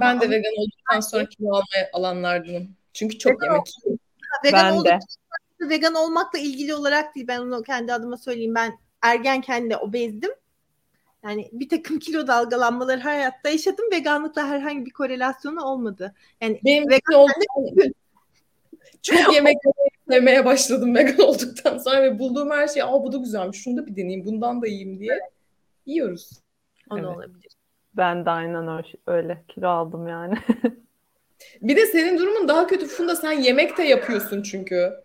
ben Ama de vegan olduktan sonra kilo almaya alanlardım. Çünkü çok vegan yemek. vegan Ben olduk- de. vegan olmakla ilgili olarak değil ben onu kendi adıma söyleyeyim ben ergenken de obezdim. Yani bir takım kilo dalgalanmaları hayatta yaşadım. Veganlıkla herhangi bir korelasyonu olmadı. Yani Benim vegan de oldu. Çok yemek sevmeye başladım vegan olduktan sonra ve bulduğum her şey aa bu da güzelmiş şunu da bir deneyeyim bundan da yiyeyim diye yiyoruz. o Evet. olabilir. Ben de aynen öyle, öyle kilo aldım yani. Bir de senin durumun daha kötü Funda sen yemek de yapıyorsun çünkü.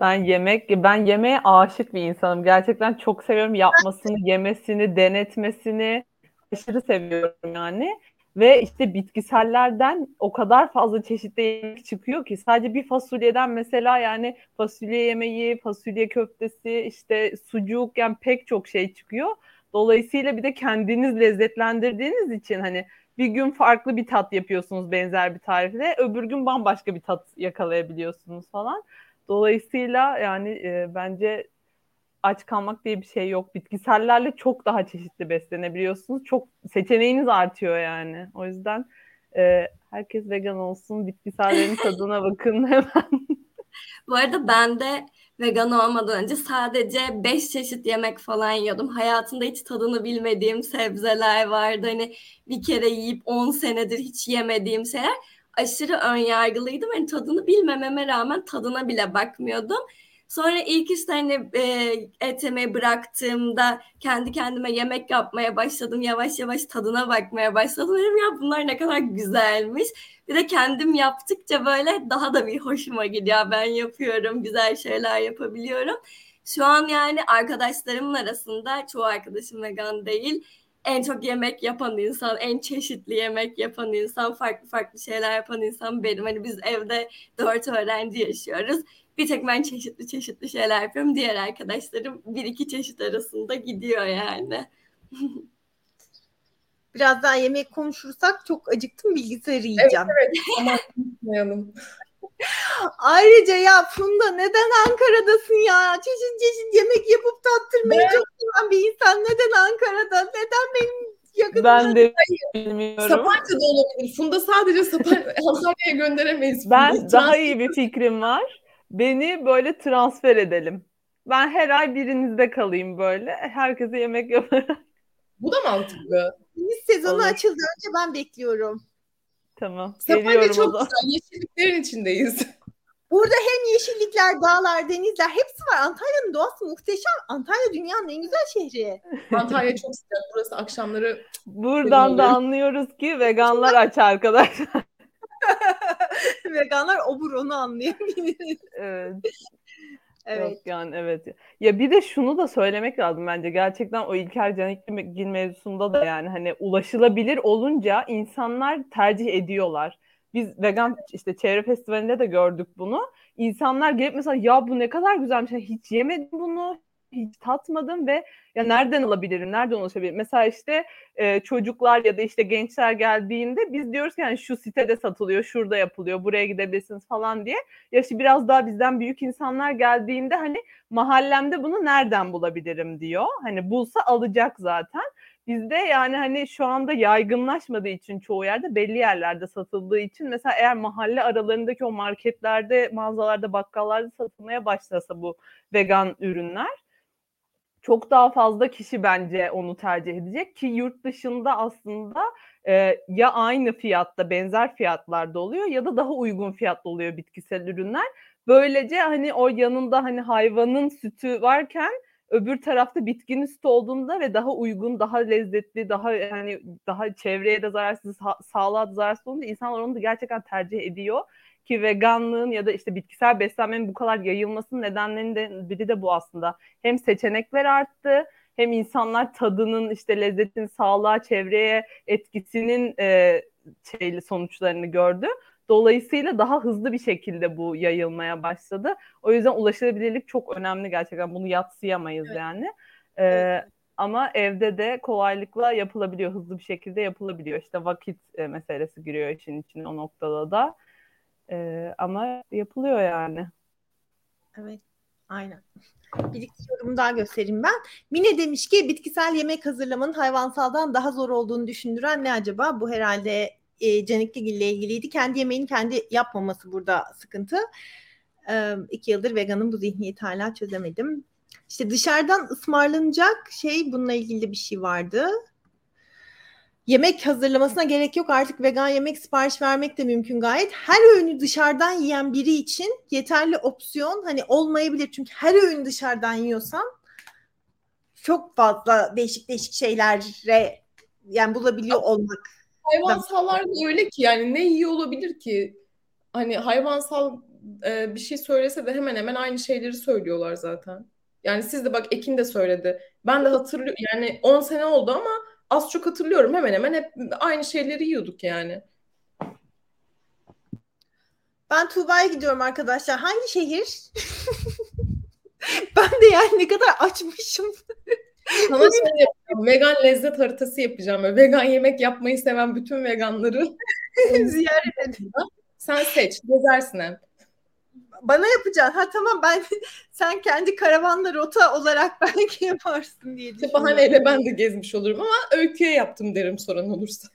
Ben yemek, ben yemeğe aşık bir insanım. Gerçekten çok seviyorum yapmasını, yemesini, denetmesini. Aşırı seviyorum yani. Ve işte bitkisellerden o kadar fazla çeşitli yemek çıkıyor ki sadece bir fasulyeden mesela yani fasulye yemeği, fasulye köftesi, işte sucuk yani pek çok şey çıkıyor. Dolayısıyla bir de kendiniz lezzetlendirdiğiniz için hani bir gün farklı bir tat yapıyorsunuz benzer bir tarifle, öbür gün bambaşka bir tat yakalayabiliyorsunuz falan. Dolayısıyla yani e, bence aç kalmak diye bir şey yok. Bitkisellerle çok daha çeşitli beslenebiliyorsunuz. Çok seçeneğiniz artıyor yani. O yüzden e, herkes vegan olsun. Bitkisellerin tadına bakın hemen. Bu arada ben de vegan olmadan önce sadece 5 çeşit yemek falan yiyordum. Hayatımda hiç tadını bilmediğim sebzeler vardı. Hani bir kere yiyip 10 senedir hiç yemediğim şeyler. Aşırı ön yargılıydım. Hani tadını bilmememe rağmen tadına bile bakmıyordum. Sonra ilk işte hani e, et yemeyi bıraktığımda kendi kendime yemek yapmaya başladım. Yavaş yavaş tadına bakmaya başladım. Dedim ya bunlar ne kadar güzelmiş. Bir de kendim yaptıkça böyle daha da bir hoşuma gidiyor. Ben yapıyorum, güzel şeyler yapabiliyorum. Şu an yani arkadaşlarımın arasında çoğu arkadaşım vegan değil. En çok yemek yapan insan, en çeşitli yemek yapan insan, farklı farklı şeyler yapan insan benim. Hani biz evde dört öğrenci yaşıyoruz. Bir tek ben çeşitli çeşitli şeyler yapıyorum. Diğer arkadaşlarım bir iki çeşit arasında gidiyor yani. Biraz daha yemek konuşursak çok acıktım bilgisayarı yiyeceğim. Evet ama unutmayalım. Ayrıca ya Funda neden Ankara'dasın ya? Çeşit çeşit yemek yapıp tattırmayı çok seven bir insan. Neden Ankara'da? Neden benim yakınımda? Ben de bilmiyorum. Sapanca'da olabilir. Funda sadece Sapanca Antalya'ya gönderemeyiz. Ben daha iyi bir fikrim var. Beni böyle transfer edelim. Ben her ay birinizde kalayım böyle. Herkese yemek yaparım. Bu da mantıklı. Deniz sezonu Olur. açıldı. Önce ben bekliyorum. Tamam. Sapanca çok güzel. Yeşilliklerin içindeyiz. Burada hem yeşillikler, dağlar, denizler hepsi var. Antalya'nın doğası muhteşem. Antalya dünyanın en güzel şehri. Antalya çok sıcak. Burası akşamları Buradan da anlıyoruz ki veganlar aç arkadaşlar. Veganlar obur onu anlayabilir. Evet. Evet. Yok yani evet. Ya bir de şunu da söylemek lazım bence. Gerçekten o İlker Canikligil mevzusunda da yani hani ulaşılabilir olunca insanlar tercih ediyorlar. Biz vegan işte çevre festivalinde de gördük bunu. İnsanlar gelip mesela ya bu ne kadar güzelmiş. Yani hiç yemedim bunu. Hiç tatmadım ve ya nereden alabilirim? Nereden ulaşabilirim? Mesela işte e, çocuklar ya da işte gençler geldiğinde biz diyoruz ki yani şu sitede satılıyor, şurada yapılıyor, buraya gidebilirsiniz falan diye. Ya işte biraz daha bizden büyük insanlar geldiğinde hani mahallemde bunu nereden bulabilirim diyor. Hani bulsa alacak zaten. Bizde yani hani şu anda yaygınlaşmadığı için çoğu yerde belli yerlerde satıldığı için mesela eğer mahalle aralarındaki o marketlerde, mağazalarda, bakkallarda satılmaya başlasa bu vegan ürünler çok daha fazla kişi bence onu tercih edecek ki yurt dışında aslında e, ya aynı fiyatta benzer fiyatlarda oluyor ya da daha uygun fiyatlı oluyor bitkisel ürünler. Böylece hani o yanında hani hayvanın sütü varken öbür tarafta bitkinin sütü olduğunda ve daha uygun, daha lezzetli, daha yani daha çevreye de zararsız, sa- sağlığa da zararsız olunca insanlar onu da gerçekten tercih ediyor ki veganlığın ya da işte bitkisel beslenmenin bu kadar yayılmasının nedenlerinden biri de bu aslında. Hem seçenekler arttı, hem insanlar tadının işte lezzetin sağlığa, çevreye etkisinin e, şeyli sonuçlarını gördü. Dolayısıyla daha hızlı bir şekilde bu yayılmaya başladı. O yüzden ulaşılabilirlik çok önemli gerçekten. Bunu yatsıyamayız yani. Ee, ama evde de kolaylıkla yapılabiliyor, hızlı bir şekilde yapılabiliyor. İşte vakit e, meselesi giriyor işin içine o noktada da. Ee, ama yapılıyor yani. Evet. Aynen. Bir iki yorum daha göstereyim ben. Mine demiş ki bitkisel yemek hazırlamanın hayvansaldan daha zor olduğunu düşündüren ne acaba? Bu herhalde e, Canikligil ile ilgiliydi. Kendi yemeğini kendi yapmaması burada sıkıntı. Ee, iki yıldır veganım bu zihniyeti hala çözemedim. İşte dışarıdan ısmarlanacak şey bununla ilgili bir şey vardı. Yemek hazırlamasına gerek yok artık vegan yemek sipariş vermek de mümkün gayet. Her öğünü dışarıdan yiyen biri için yeterli opsiyon hani olmayabilir. Çünkü her öğün dışarıdan yiyorsan çok fazla değişik değişik şeylere yani bulabiliyor olmak. Hayvansallar da öyle ki yani ne iyi olabilir ki? Hani hayvansal e, bir şey söylese de hemen hemen aynı şeyleri söylüyorlar zaten. Yani siz de bak Ekin de söyledi. Ben de hatırlıyorum yani 10 sene oldu ama az çok hatırlıyorum hemen hemen hep aynı şeyleri yiyorduk yani. Ben Tuğba'ya gidiyorum arkadaşlar. Hangi şehir? ben de yani ne kadar açmışım. Sana şey yapacağım. Vegan lezzet haritası yapacağım. Böyle vegan yemek yapmayı seven bütün veganları ziyaret edin. Sen seç. Gezersin hep. Bana yapacaksın. Ha tamam ben sen kendi karavanla rota olarak belki yaparsın diye İşte düşünüyorum. bahaneyle ben de gezmiş olurum ama öyküye yaptım derim soran olursa.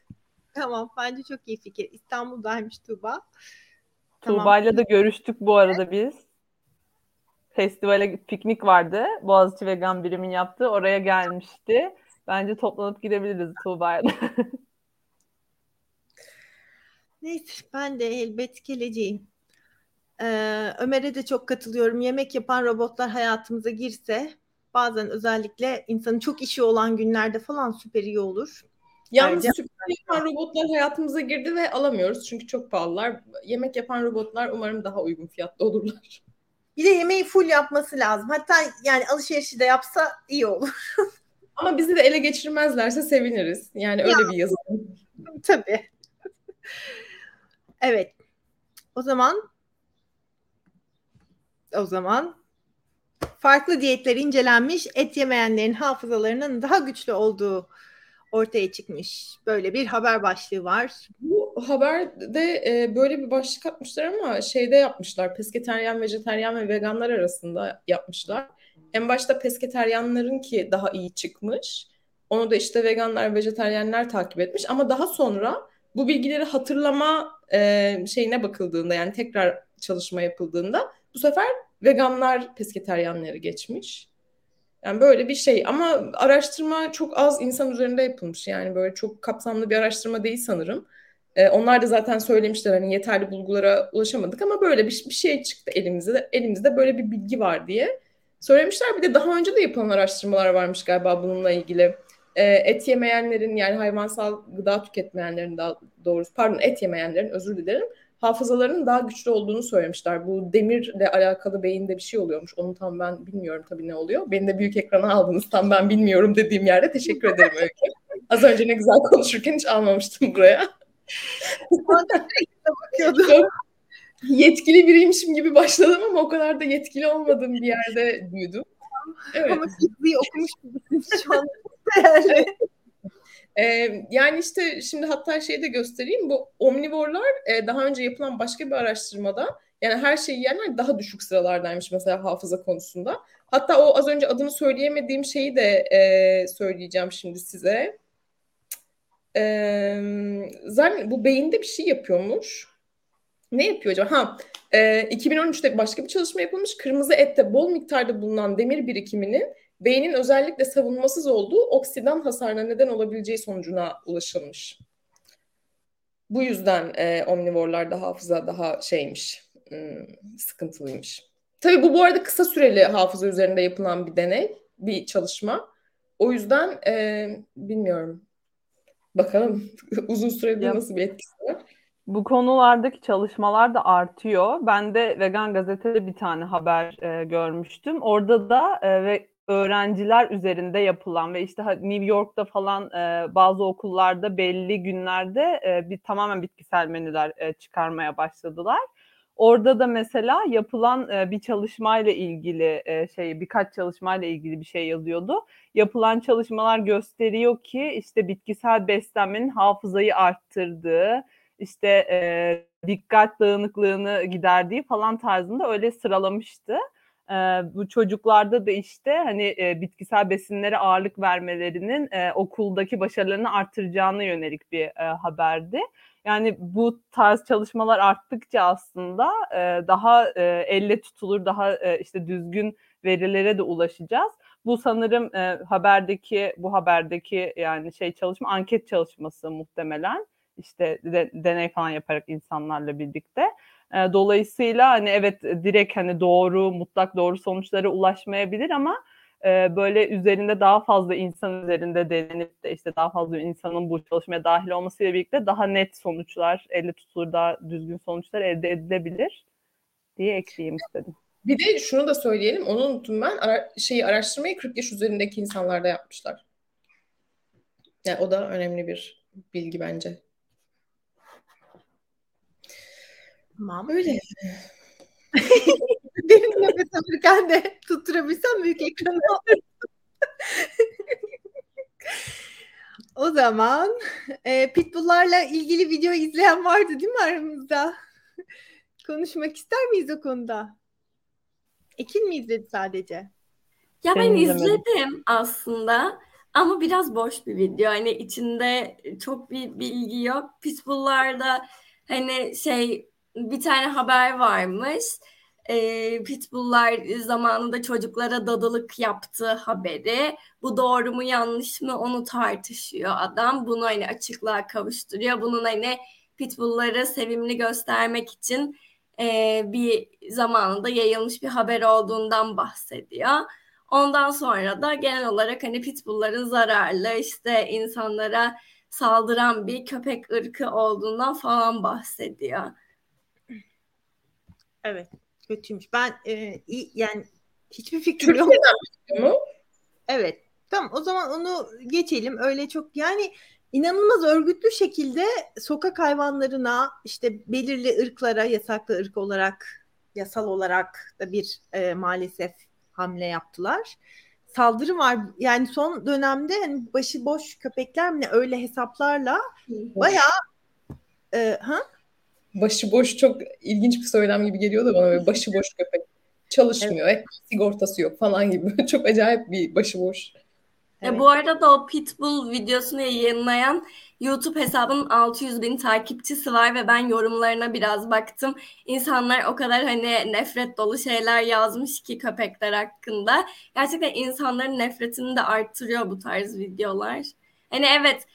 Tamam bence çok iyi fikir. İstanbul'daymış Tuğba. Tuğba'yla da görüştük bu arada biz. Festivale piknik vardı. Boğaziçi Vegan Birim'in yaptığı. Oraya gelmişti. Bence toplanıp gidebiliriz Tuğba'yla. Neyse ben de elbet geleceğim. Ee, Ömer'e de çok katılıyorum. Yemek yapan robotlar hayatımıza girse bazen özellikle insanın çok işi olan günlerde falan süper iyi olur. Yalnız Ayrıca- süper yapan robotlar hayatımıza girdi ve alamıyoruz çünkü çok pahalılar. Yemek yapan robotlar umarım daha uygun fiyatlı olurlar. Bir de yemeği full yapması lazım. Hatta yani alışverişi de yapsa iyi olur. Ama bizi de ele geçirmezlerse seviniriz. Yani öyle Ya. bir yazılım. Tabii. evet. O zaman o zaman farklı diyetler incelenmiş, et yemeyenlerin hafızalarının daha güçlü olduğu ortaya çıkmış. Böyle bir haber başlığı var. Bu haberde e, böyle bir başlık atmışlar ama şeyde yapmışlar. Pesketeryan, vejeteryan ve veganlar arasında yapmışlar. En başta pesketeryanların ki daha iyi çıkmış. Onu da işte veganlar, vejeteryenler takip etmiş. Ama daha sonra bu bilgileri hatırlama e, şeyine bakıldığında yani tekrar çalışma yapıldığında bu sefer veganlar pesketeryanları geçmiş. Yani böyle bir şey ama araştırma çok az insan üzerinde yapılmış. Yani böyle çok kapsamlı bir araştırma değil sanırım. Ee, onlar da zaten söylemişler hani yeterli bulgulara ulaşamadık ama böyle bir, bir şey çıktı elimizde. Elimizde böyle bir bilgi var diye söylemişler. Bir de daha önce de yapılan araştırmalar varmış galiba bununla ilgili. Ee, et yemeyenlerin yani hayvansal gıda tüketmeyenlerin daha doğrusu pardon et yemeyenlerin özür dilerim hafızalarının daha güçlü olduğunu söylemişler. Bu demirle alakalı beyinde bir şey oluyormuş. Onu tam ben bilmiyorum tabii ne oluyor. Beni de büyük ekrana aldınız tam ben bilmiyorum dediğim yerde teşekkür ederim Öykü. Az önce ne güzel konuşurken hiç almamıştım buraya. Bakıyordum. Yetkili biriymişim gibi başladım ama o kadar da yetkili olmadığım bir yerde büyüdüm. Evet. Ama yazıyı okumuş gibisin şu an. Değerli. Ee, yani işte şimdi hatta şeyi de göstereyim. Bu omnivorlar e, daha önce yapılan başka bir araştırmada yani her şeyi yiyenler daha düşük sıralardaymış mesela hafıza konusunda. Hatta o az önce adını söyleyemediğim şeyi de e, söyleyeceğim şimdi size. Ee, zaten bu beyinde bir şey yapıyormuş. Ne yapıyor acaba? Ha, e, 2013'te başka bir çalışma yapılmış. Kırmızı ette bol miktarda bulunan demir birikiminin beynin özellikle savunmasız olduğu oksidan hasarına neden olabileceği sonucuna ulaşılmış. Bu yüzden e, omnivorlarda hafıza daha şeymiş, hmm, sıkıntılıymış. Tabii bu bu arada kısa süreli hafıza üzerinde yapılan bir deney, bir çalışma. O yüzden e, bilmiyorum. Bakalım uzun sürede Ya- nasıl bir etkisi var. Bu konulardaki çalışmalar da artıyor. Ben de Vegan Gazete'de bir tane haber e, görmüştüm. Orada da e, ve öğrenciler üzerinde yapılan ve işte New York'ta falan e, bazı okullarda belli günlerde e, bir tamamen bitkisel menüler e, çıkarmaya başladılar. Orada da mesela yapılan e, bir çalışmayla ilgili e, şey birkaç çalışmayla ilgili bir şey yazıyordu. Yapılan çalışmalar gösteriyor ki işte bitkisel beslenmenin hafızayı arttırdığı, işte e, dikkat dağınıklığını giderdiği falan tarzında öyle sıralamıştı. E, bu çocuklarda da işte hani e, bitkisel besinlere ağırlık vermelerinin e, okuldaki başarılarını artıracağına yönelik bir e, haberdi. Yani bu tarz çalışmalar arttıkça aslında e, daha e, elle tutulur, daha e, işte düzgün verilere de ulaşacağız. Bu sanırım e, haberdeki bu haberdeki yani şey çalışma anket çalışması muhtemelen işte de, deney falan yaparak insanlarla birlikte. Dolayısıyla hani evet direkt hani doğru mutlak doğru sonuçlara ulaşmayabilir ama böyle üzerinde daha fazla insan üzerinde denenip de işte daha fazla insanın bu çalışmaya dahil olmasıyla birlikte daha net sonuçlar, elle tutulur daha düzgün sonuçlar elde edilebilir diye ekleyeyim istedim. Bir de şunu da söyleyelim, onu unuttum ben. Ara, şeyi araştırmayı 40 yaş üzerindeki insanlarda yapmışlar. Yani o da önemli bir bilgi bence. Tamam. Öyle. Derin nefes alırken de tutturabilsem büyük ekranı o zaman e, pitbulllarla ilgili video izleyen vardı değil mi aramızda? Konuşmak ister miyiz o konuda? Ekin mi izledi sadece? Ya ben Ben izlemedim. izledim aslında ama biraz boş bir video. Hani içinde çok bir bilgi yok. Pitbull'larda hani şey bir tane haber varmış. Ee, Pitbull'lar zamanında çocuklara dadılık yaptığı haberi. Bu doğru mu yanlış mı onu tartışıyor adam. Bunu hani açıklığa kavuşturuyor. Bunun hani Pitbull'ları sevimli göstermek için e, bir zamanında yayılmış bir haber olduğundan bahsediyor. Ondan sonra da genel olarak hani pitbullların zararlı işte insanlara saldıran bir köpek ırkı olduğundan falan bahsediyor. Evet. Kötüymüş. Ben e, iyi, yani hiçbir fikrim yok. Türkiye'den mu? Evet. Tamam o zaman onu geçelim. Öyle çok yani inanılmaz örgütlü şekilde sokak hayvanlarına işte belirli ırklara yasaklı ırk olarak yasal olarak da bir e, maalesef hamle yaptılar. Saldırı var. Yani son dönemde hani başıboş köpekler mi öyle hesaplarla bayağı e, ha? Başıboş çok ilginç bir söylem gibi geliyor da bana böyle başıboş köpek. Çalışmıyor, evet. sigortası yok falan gibi. çok acayip bir başıboş. Ya Evet. bu arada o Pitbull videosunu yayınlayan YouTube hesabının 600 bin takipçisi var ve ben yorumlarına biraz baktım. İnsanlar o kadar hani nefret dolu şeyler yazmış ki köpekler hakkında. Gerçekten insanların nefretini de arttırıyor bu tarz videolar. Hani evet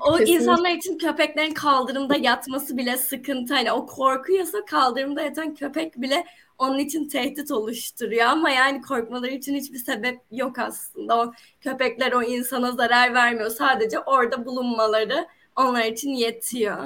o Kesinlikle. insanlar için köpeklerin kaldırımda yatması bile sıkıntı. Hani o korkuyorsa kaldırımda yatan köpek bile onun için tehdit oluşturuyor ama yani korkmaları için hiçbir sebep yok aslında. O köpekler o insana zarar vermiyor. Sadece orada bulunmaları onlar için yetiyor.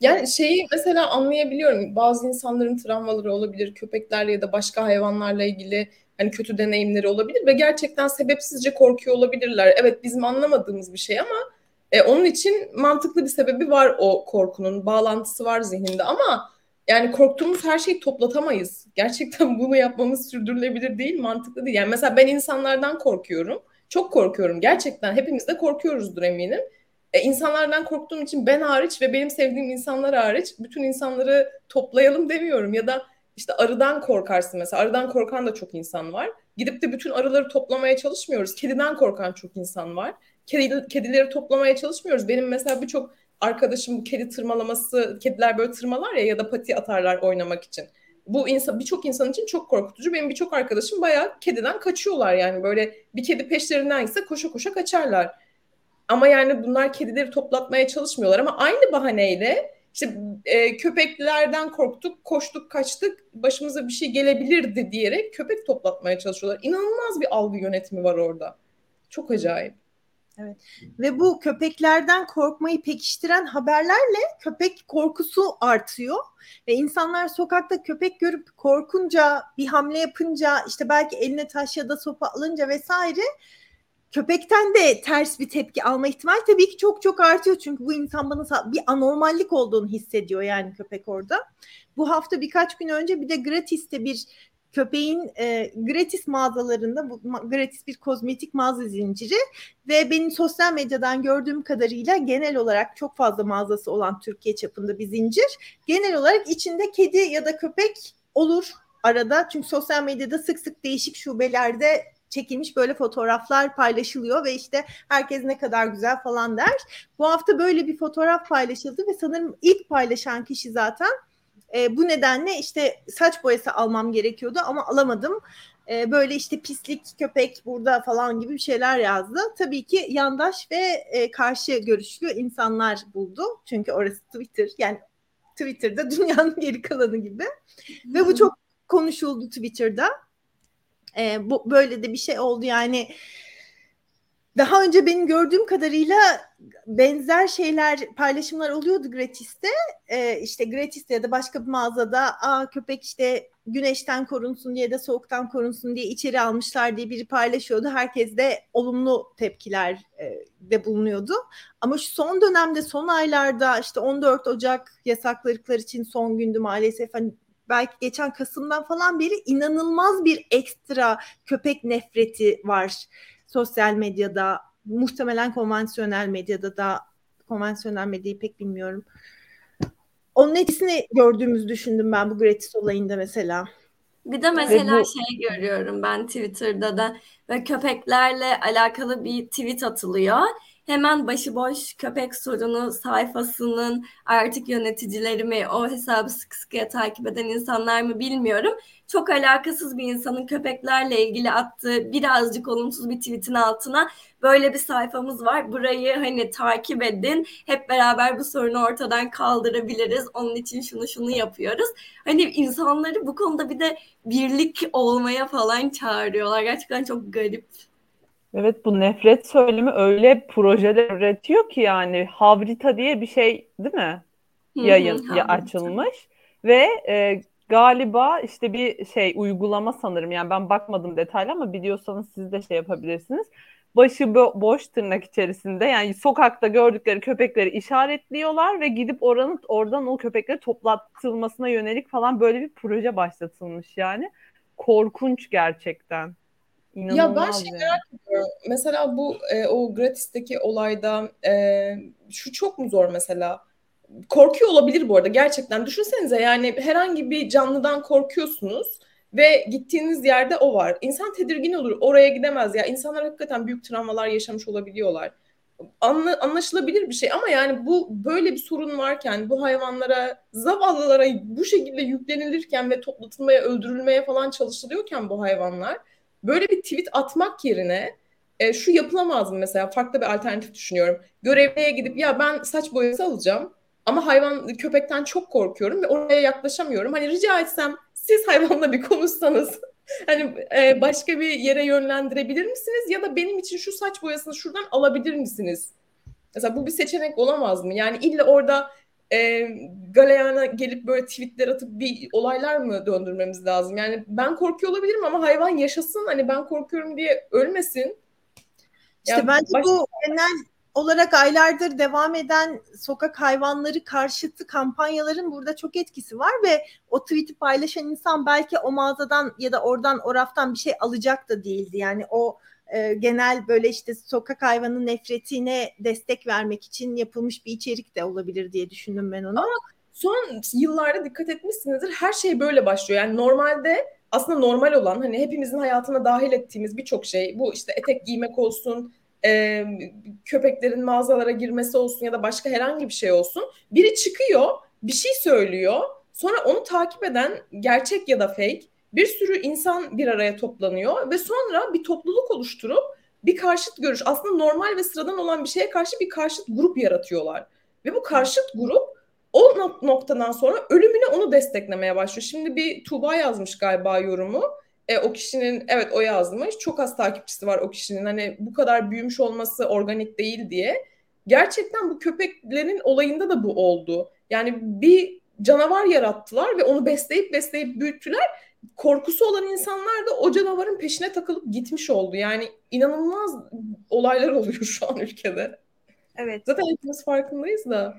Yani şeyi mesela anlayabiliyorum. Bazı insanların travmaları olabilir. Köpeklerle ya da başka hayvanlarla ilgili hani kötü deneyimleri olabilir ve gerçekten sebepsizce korkuyor olabilirler. Evet bizim anlamadığımız bir şey ama e, onun için mantıklı bir sebebi var o korkunun. Bağlantısı var zihninde ama yani korktuğumuz her şeyi toplatamayız. Gerçekten bunu yapmamız sürdürülebilir değil, mantıklı değil. Yani mesela ben insanlardan korkuyorum. Çok korkuyorum. Gerçekten hepimiz de korkuyoruzdur eminim. E, insanlardan korktuğum için ben hariç ve benim sevdiğim insanlar hariç bütün insanları toplayalım demiyorum. Ya da işte arıdan korkarsın mesela. Arıdan korkan da çok insan var. Gidip de bütün arıları toplamaya çalışmıyoruz. Kediden korkan çok insan var. Kedi, kedileri toplamaya çalışmıyoruz. Benim mesela birçok arkadaşım bu kedi tırmalaması, kediler böyle tırmalar ya ya da pati atarlar oynamak için. Bu insan birçok insan için çok korkutucu. Benim birçok arkadaşım bayağı kediden kaçıyorlar yani böyle bir kedi peşlerinden gitse koşa koşa kaçarlar. Ama yani bunlar kedileri toplatmaya çalışmıyorlar ama aynı bahaneyle işte e, köpeklerden korktuk, koştuk, kaçtık, başımıza bir şey gelebilirdi diyerek köpek toplatmaya çalışıyorlar. İnanılmaz bir algı yönetimi var orada. Çok acayip. Ve bu köpeklerden korkmayı pekiştiren haberlerle köpek korkusu artıyor. Ve insanlar sokakta köpek görüp korkunca, bir hamle yapınca, işte belki eline taş ya da sopa alınca vesaire köpekten de ters bir tepki alma ihtimali tabii ki çok çok artıyor. Çünkü bu insan bana bir anormallik olduğunu hissediyor yani köpek orada. Bu hafta birkaç gün önce bir de gratis'te bir köpeğin e, gratis mağazalarında bu ma- gratis bir kozmetik mağaza zinciri ve benim sosyal medyadan gördüğüm kadarıyla genel olarak çok fazla mağazası olan Türkiye çapında bir zincir. Genel olarak içinde kedi ya da köpek olur arada çünkü sosyal medyada sık sık değişik şubelerde çekilmiş böyle fotoğraflar paylaşılıyor ve işte herkes ne kadar güzel falan der. Bu hafta böyle bir fotoğraf paylaşıldı ve sanırım ilk paylaşan kişi zaten e, bu nedenle işte saç boyası almam gerekiyordu ama alamadım. E, böyle işte pislik köpek burada falan gibi bir şeyler yazdı. Tabii ki yandaş ve e, karşı görüşlü insanlar buldu. Çünkü orası Twitter yani Twitter'da dünyanın geri kalanı gibi. Ve bu çok konuşuldu Twitter'da. E, bu böyle de bir şey oldu yani daha önce benim gördüğüm kadarıyla benzer şeyler paylaşımlar oluyordu Gratis'te. Ee, işte Gratis'te ya da başka bir mağazada Aa, köpek işte güneşten korunsun diye de soğuktan korunsun diye içeri almışlar diye biri paylaşıyordu. Herkes de olumlu tepkiler e, de bulunuyordu. Ama şu son dönemde son aylarda işte 14 Ocak yasakladıkları için son gündü maalesef hani belki geçen Kasım'dan falan beri inanılmaz bir ekstra köpek nefreti var sosyal medyada, muhtemelen konvansiyonel medyada da konvansiyonel medyayı pek bilmiyorum. Onun etkisini gördüğümüzü düşündüm ben bu gratis olayında mesela. Bir de mesela bu... şey görüyorum ben Twitter'da da ve köpeklerle alakalı bir tweet atılıyor hemen başıboş köpek sorunu sayfasının artık yöneticileri mi o hesabı sıkı sıkıya takip eden insanlar mı bilmiyorum. Çok alakasız bir insanın köpeklerle ilgili attığı birazcık olumsuz bir tweetin altına böyle bir sayfamız var. Burayı hani takip edin. Hep beraber bu sorunu ortadan kaldırabiliriz. Onun için şunu şunu yapıyoruz. Hani insanları bu konuda bir de birlik olmaya falan çağırıyorlar. Gerçekten çok garip. Evet bu nefret söylemi öyle projeler üretiyor ki yani Havrita diye bir şey değil mi? Yayın ya açılmış ve e, galiba işte bir şey uygulama sanırım yani ben bakmadım detaylı ama biliyorsanız siz de şey yapabilirsiniz. Başı bo- boş tırnak içerisinde yani sokakta gördükleri köpekleri işaretliyorlar ve gidip oranın oradan o köpekleri toplatılmasına yönelik falan böyle bir proje başlatılmış yani. Korkunç gerçekten. İnanılmaz ya ben şey merak ediyorum. Mesela bu e, o gratisteki olayda e, şu çok mu zor mesela? Korkuyor olabilir bu arada gerçekten. Düşünsenize yani herhangi bir canlıdan korkuyorsunuz ve gittiğiniz yerde o var. İnsan tedirgin olur. Oraya gidemez ya. İnsanlar hakikaten büyük travmalar yaşamış olabiliyorlar. Anla, anlaşılabilir bir şey ama yani bu böyle bir sorun varken bu hayvanlara zavallılara bu şekilde yüklenilirken ve toplatılmaya öldürülmeye falan çalışılıyorken bu hayvanlar Böyle bir tweet atmak yerine e, şu yapılamaz mı mesela farklı bir alternatif düşünüyorum. Görevliye gidip ya ben saç boyası alacağım ama hayvan köpekten çok korkuyorum ve oraya yaklaşamıyorum. Hani rica etsem siz hayvanla bir konuşsanız hani e, başka bir yere yönlendirebilir misiniz ya da benim için şu saç boyasını şuradan alabilir misiniz? Mesela bu bir seçenek olamaz mı? Yani illa orada e, galeyana gelip böyle tweetler atıp bir olaylar mı döndürmemiz lazım? Yani ben korkuyor olabilirim ama hayvan yaşasın hani ben korkuyorum diye ölmesin. İşte yani bence baş... bu genel olarak aylardır devam eden sokak hayvanları karşıtı kampanyaların burada çok etkisi var ve o tweet'i paylaşan insan belki o mağazadan ya da oradan o raftan bir şey alacak da değildi. Yani o e, genel böyle işte sokak hayvanı nefretine destek vermek için yapılmış bir içerik de olabilir diye düşündüm ben onu. Ama son yıllarda dikkat etmişsinizdir her şey böyle başlıyor. Yani normalde aslında normal olan hani hepimizin hayatına dahil ettiğimiz birçok şey bu işte etek giymek olsun, e, köpeklerin mağazalara girmesi olsun ya da başka herhangi bir şey olsun. Biri çıkıyor, bir şey söylüyor. Sonra onu takip eden gerçek ya da fake bir sürü insan bir araya toplanıyor ve sonra bir topluluk oluşturup bir karşıt görüş aslında normal ve sıradan olan bir şeye karşı bir karşıt grup yaratıyorlar. Ve bu karşıt grup o noktadan sonra ölümüne onu desteklemeye başlıyor. Şimdi bir Tuğba yazmış galiba yorumu. E, o kişinin evet o yazmış. Çok az takipçisi var o kişinin. Hani bu kadar büyümüş olması organik değil diye. Gerçekten bu köpeklerin olayında da bu oldu. Yani bir canavar yarattılar ve onu besleyip besleyip büyüttüler korkusu olan insanlar da o canavarın peşine takılıp gitmiş oldu. Yani inanılmaz olaylar oluyor şu an ülkede. Evet. Zaten hepimiz farkındayız da.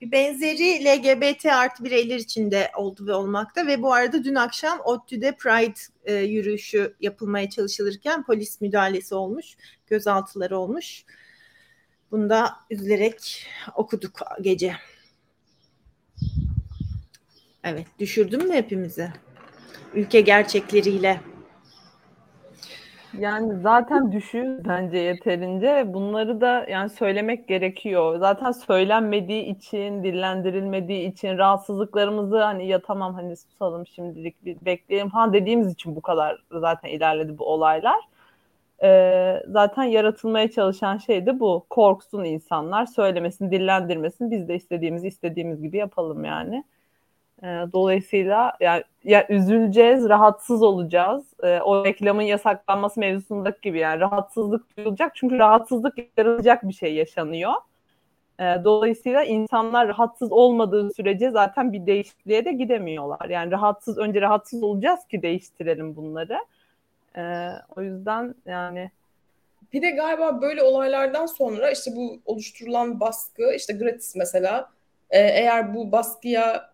Bir benzeri LGBT artı bireyler içinde oldu ve olmakta ve bu arada dün akşam ODTÜ'de Pride e, yürüyüşü yapılmaya çalışılırken polis müdahalesi olmuş, gözaltıları olmuş. Bunu da üzülerek okuduk gece. Evet, düşürdün mü hepimizi? Ülke gerçekleriyle. Yani zaten düşüyor bence yeterince. Bunları da yani söylemek gerekiyor. Zaten söylenmediği için, dillendirilmediği için rahatsızlıklarımızı hani ya tamam hani susalım şimdilik bir bekleyelim ha dediğimiz için bu kadar zaten ilerledi bu olaylar. Ee, zaten yaratılmaya çalışan şey de bu. Korksun insanlar, söylemesin, dillendirmesin. Biz de istediğimizi istediğimiz gibi yapalım yani. Ee, dolayısıyla yani ya üzüleceğiz, rahatsız olacağız. Ee, o reklamın yasaklanması mevzusundaki gibi yani rahatsızlık duyulacak çünkü rahatsızlık yaratacak bir şey yaşanıyor. Ee, dolayısıyla insanlar rahatsız olmadığı sürece zaten bir değişikliğe de gidemiyorlar. Yani rahatsız önce rahatsız olacağız ki değiştirelim bunları. O yüzden yani Bir de galiba böyle olaylardan sonra işte bu oluşturulan baskı işte gratis mesela e, eğer bu baskıya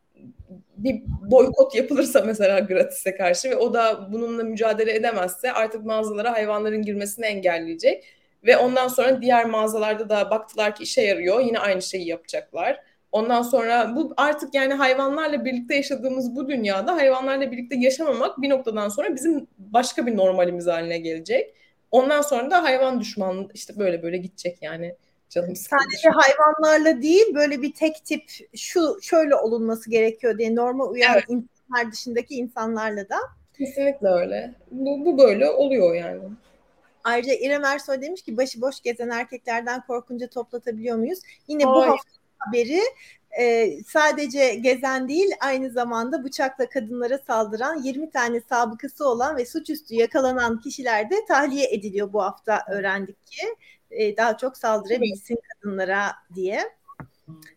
bir boykot yapılırsa mesela gratis'e karşı ve o da bununla mücadele edemezse artık mağazalara hayvanların girmesini engelleyecek ve ondan sonra diğer mağazalarda da baktılar ki işe yarıyor yine aynı şeyi yapacaklar. Ondan sonra bu artık yani hayvanlarla birlikte yaşadığımız bu dünyada hayvanlarla birlikte yaşamamak bir noktadan sonra bizim başka bir normalimiz haline gelecek. Ondan sonra da hayvan düşmanlığı işte böyle böyle gidecek yani canım. Sadece hayvanlarla değil böyle bir tek tip şu şöyle olunması gerekiyor diye norma uyan Evet. insanlar dışındaki insanlarla da. Kesinlikle öyle. Bu, bu böyle oluyor yani. Ayrıca İrem Ersoy demiş ki başıboş gezen erkeklerden korkunca toplatabiliyor muyuz? Yine bu Hayır. hafta haberi e, sadece gezen değil aynı zamanda bıçakla kadınlara saldıran 20 tane sabıkası olan ve suçüstü yakalanan kişiler de tahliye ediliyor bu hafta öğrendik ki e, daha çok saldırabilsin kadınlara diye.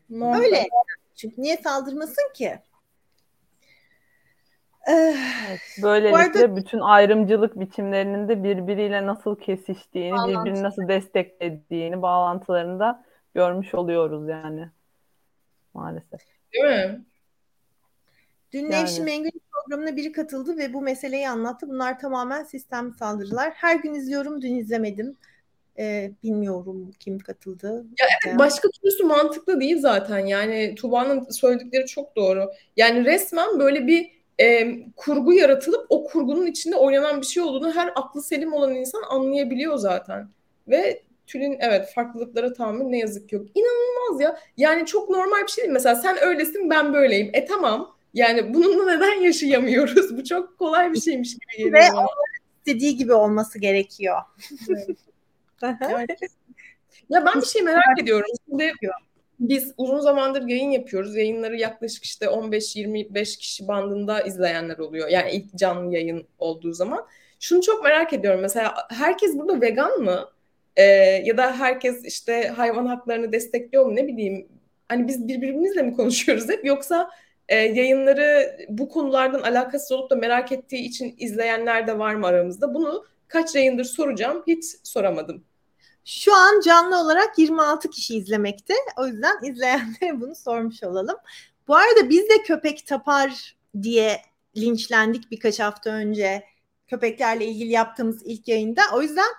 Normal. Öyle. Çünkü niye saldırmasın ki? Eh, böylelikle arada- bütün ayrımcılık biçimlerinin de birbiriyle nasıl kesiştiğini, birbirini nasıl desteklediğini, bağlantılarını da görmüş oluyoruz yani. Maalesef. Değil mi? Dün Yani. Nevşin Mengü'nün programına biri katıldı ve bu meseleyi anlattı. Bunlar tamamen sistemli saldırılar. Her gün izliyorum, dün izlemedim. Ee, bilmiyorum kim katıldı. Ya, Başka türlüsü mantıklı değil zaten. Yani Tuba'nın söyledikleri çok doğru. Yani resmen böyle bir e, kurgu yaratılıp o kurgunun içinde oynanan bir şey olduğunu her aklı selim olan insan anlayabiliyor zaten. Ve Tülin evet farklılıklara tahammül ne yazık ki yok. İnanılmaz ya. Yani çok normal bir şey değil. Mesela sen öylesin ben böyleyim. E tamam. Yani bununla neden yaşayamıyoruz? Bu çok kolay bir şeymiş gibi geliyor Ve bana. istediği gibi olması gerekiyor. Yani- ya ben bir şey merak ediyorum. Şimdi biz uzun zamandır yayın yapıyoruz. Yayınları yaklaşık işte 15-25 kişi bandında izleyenler oluyor. Yani ilk canlı yayın olduğu zaman. Şunu çok merak ediyorum. Mesela herkes burada vegan mı? Ee, ya da herkes işte hayvan haklarını destekliyor mu? Ne bileyim. Hani biz birbirimizle mi konuşuyoruz hep? Yoksa e, yayınları bu konulardan alakasız olup da merak ettiği için izleyenler de var mı aramızda? Bunu kaç yayındır soracağım. Hiç soramadım. Şu an canlı olarak 26 kişi izlemekte. O yüzden izleyenlere bunu sormuş olalım. Bu arada biz de köpek tapar diye linçlendik birkaç hafta önce köpeklerle ilgili yaptığımız ilk yayında. O yüzden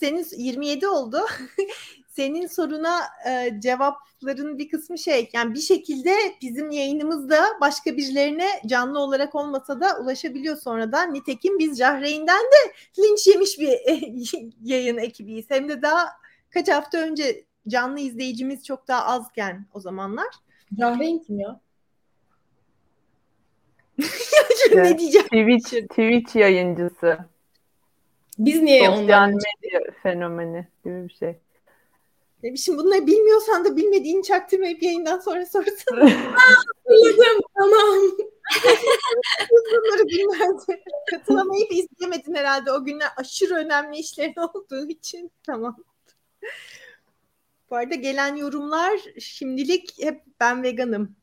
senin 27 oldu. senin soruna e, cevapların bir kısmı şey yani bir şekilde bizim yayınımızda başka birilerine canlı olarak olmasa da ulaşabiliyor sonradan. Nitekim biz Cahreyn'den de linç yemiş bir yayın ekibiyiz. Hem de daha kaç hafta önce canlı izleyicimiz çok daha azken o zamanlar. Cahreyn kim ya? ne diyeceğim? Twitch, Twitch yayıncısı. Biz niye Sosyal ondan medya fenomeni gibi bir şey. Ne biçim bunları bilmiyorsan da bilmediğini çaktırmayıp yayından sonra sorsana. hatırladım? Tamam. Bunları günlerce katılamayıp izlemedin herhalde. O günler aşırı önemli işlerin olduğu için. Tamam. Bu arada gelen yorumlar şimdilik hep ben veganım.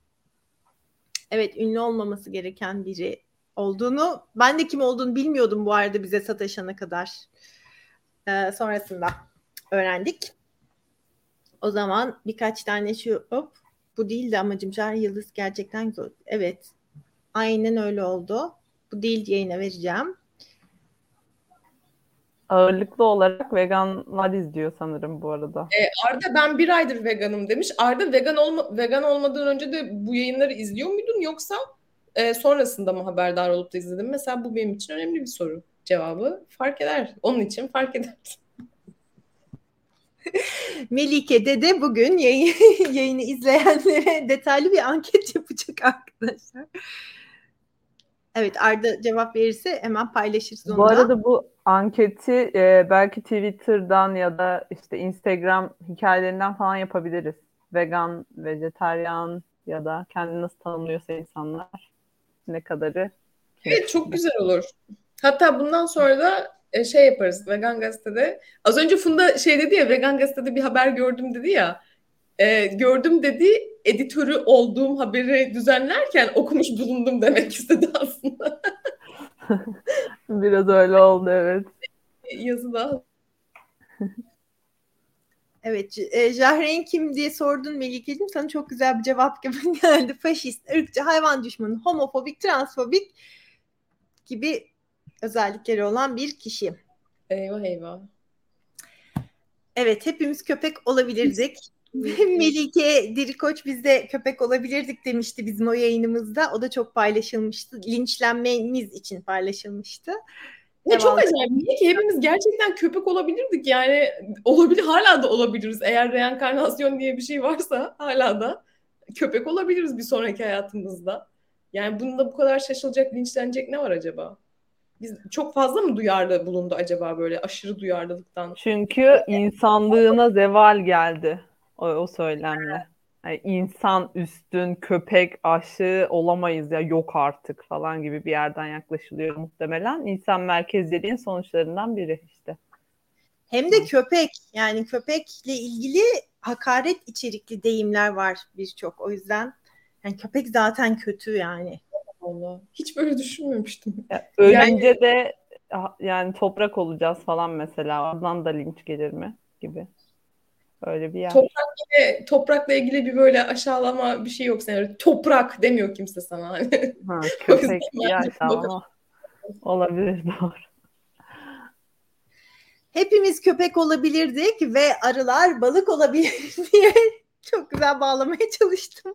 Evet ünlü olmaması gereken biri olduğunu ben de kim olduğunu bilmiyordum bu arada bize sataşana kadar. Ee, sonrasında öğrendik. O zaman birkaç tane şu hop bu değildi amacım. Cahil Yıldız gerçekten güzel. Evet. Aynen öyle oldu. Bu değil yayına vereceğim. Ağırlıklı olarak veganlar izliyor sanırım bu arada. E, Arda ben bir aydır veganım demiş. Arda vegan olma vegan olmadan önce de bu yayınları izliyor muydun yoksa e, sonrasında mı haberdar olup da izledim? Mesela bu benim için önemli bir soru. Cevabı fark eder. Onun için fark eder. Melike de bugün yayın, yayını izleyenlere detaylı bir anket yapacak arkadaşlar. Evet Arda cevap verirse hemen paylaşırız onu Bu da. arada bu anketi e, belki Twitter'dan ya da işte Instagram hikayelerinden falan yapabiliriz. Vegan, vejetaryen ya da kendini nasıl tanımlıyorsa insanlar ne kadarı. Evet çok güzel olur. Hatta bundan sonra da e, şey yaparız Vegan Gazete'de. Az önce Funda şey dedi ya Vegan Gazete'de bir haber gördüm dedi ya. E, gördüm dedi editörü olduğum haberi düzenlerken okumuş bulundum demek istedi aslında. Biraz öyle oldu evet. Yazıda. Evet, e, Jahreyn kim diye sordun Melike'cim. Sana çok güzel bir cevap gibi geldi. Faşist, ırkçı, hayvan düşmanı, homofobik, transfobik gibi özellikleri olan bir kişi. Eyvah eyvah. Evet, hepimiz köpek olabilirdik. Melike Dirikoç biz de köpek olabilirdik demişti bizim o yayınımızda. O da çok paylaşılmıştı. Linçlenmemiz için paylaşılmıştı. Ne çok acayip. Niye ki hepimiz gerçekten köpek olabilirdik yani olabilir hala da olabiliriz. Eğer reenkarnasyon diye bir şey varsa hala da köpek olabiliriz bir sonraki hayatımızda. Yani bunda bu kadar şaşılacak, linçlenecek ne var acaba? Biz çok fazla mı duyarlı bulundu acaba böyle aşırı duyarlılıktan? Çünkü insanlığına zeval geldi o, o söylemle. Yani insan üstün, köpek aşığı olamayız ya yok artık falan gibi bir yerden yaklaşılıyor muhtemelen. İnsan merkezciliğin sonuçlarından biri işte. Hem de köpek yani köpekle ilgili hakaret içerikli deyimler var birçok. O yüzden yani köpek zaten kötü yani. Allah. Hiç böyle düşünmemiştim. Ya, ölünce de ah, yani toprak olacağız falan mesela. Oradan da linç gelir mi gibi. Öyle bir yer. Toprak yine toprakla ilgili bir böyle aşağılama bir şey yok. Sen öyle toprak demiyor kimse sana. Hani. Ha, köpek ya tamam. Olabilir doğru. Hepimiz köpek olabilirdik ve arılar balık olabilir diye çok güzel bağlamaya çalıştım.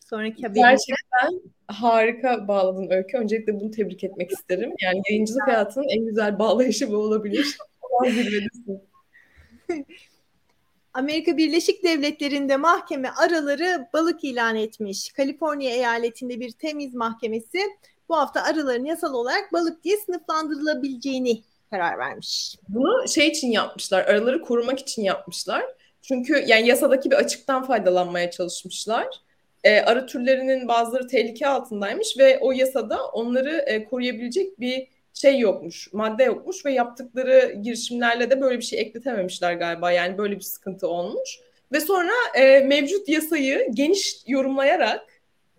Sonraki haberimizde Gerçekten harika bağladın Öykü. Öncelikle bunu tebrik etmek isterim. Yani yayıncılık hayatının en güzel bağlayışı bu olabilir. Amerika Birleşik Devletleri'nde mahkeme arıları balık ilan etmiş. Kaliforniya eyaletinde bir temiz mahkemesi bu hafta arıların yasal olarak balık diye sınıflandırılabileceğini karar vermiş. Bunu şey için yapmışlar. Arıları korumak için yapmışlar. Çünkü yani yasadaki bir açıktan faydalanmaya çalışmışlar. Ee, arı türlerinin bazıları tehlike altındaymış ve o yasada onları e, koruyabilecek bir şey yokmuş, madde yokmuş ve yaptıkları girişimlerle de böyle bir şey ekletememişler galiba. Yani böyle bir sıkıntı olmuş. Ve sonra e, mevcut yasayı geniş yorumlayarak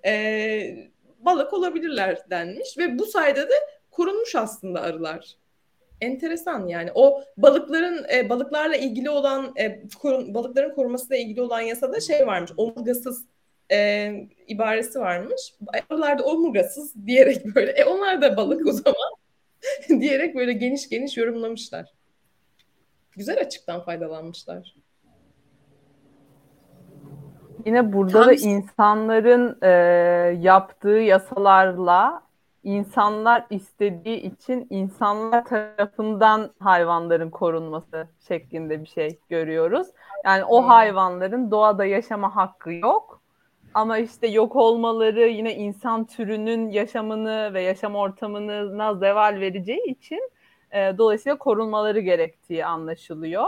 e, balık olabilirler denmiş ve bu sayede de korunmuş aslında arılar. Enteresan yani. O balıkların e, balıklarla ilgili olan e, korun, balıkların korunmasıyla ilgili olan yasada şey varmış. Omurgasız e, ibaresi varmış. Arılar da omurgasız diyerek böyle e, onlar da balık o zaman diyerek böyle geniş geniş yorumlamışlar. Güzel açıktan faydalanmışlar. Yine burada Tam da işte- insanların e, yaptığı yasalarla insanlar istediği için insanlar tarafından hayvanların korunması şeklinde bir şey görüyoruz. Yani o hayvanların doğada yaşama hakkı yok. Ama işte yok olmaları yine insan türünün yaşamını ve yaşam ortamına zeval vereceği için e, dolayısıyla korunmaları gerektiği anlaşılıyor.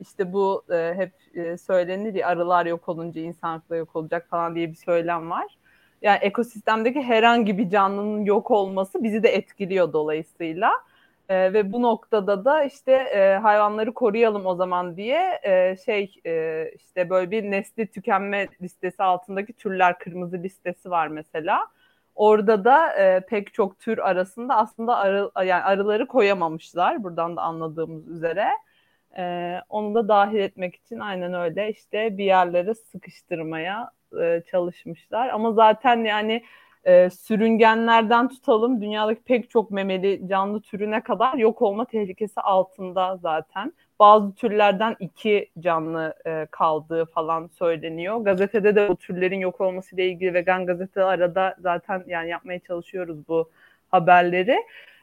İşte bu e, hep e, söylenir ya arılar yok olunca insanlık da yok olacak falan diye bir söylem var. Yani ekosistemdeki herhangi bir canlının yok olması bizi de etkiliyor dolayısıyla. E, ve bu noktada da işte e, hayvanları koruyalım o zaman diye e, şey e, işte böyle bir nesli tükenme listesi altındaki türler kırmızı listesi var mesela. Orada da e, pek çok tür arasında aslında arı, yani arıları koyamamışlar buradan da anladığımız üzere. Ee, onu da dahil etmek için aynen öyle işte bir yerlere sıkıştırmaya e, çalışmışlar. Ama zaten yani e, sürüngenlerden tutalım dünyadaki pek çok memeli canlı türüne kadar yok olma tehlikesi altında zaten. bazı türlerden iki canlı e, kaldığı falan söyleniyor. Gazetede de bu türlerin yok olması ile ilgili vegan gazete arada zaten yani yapmaya çalışıyoruz bu haberleri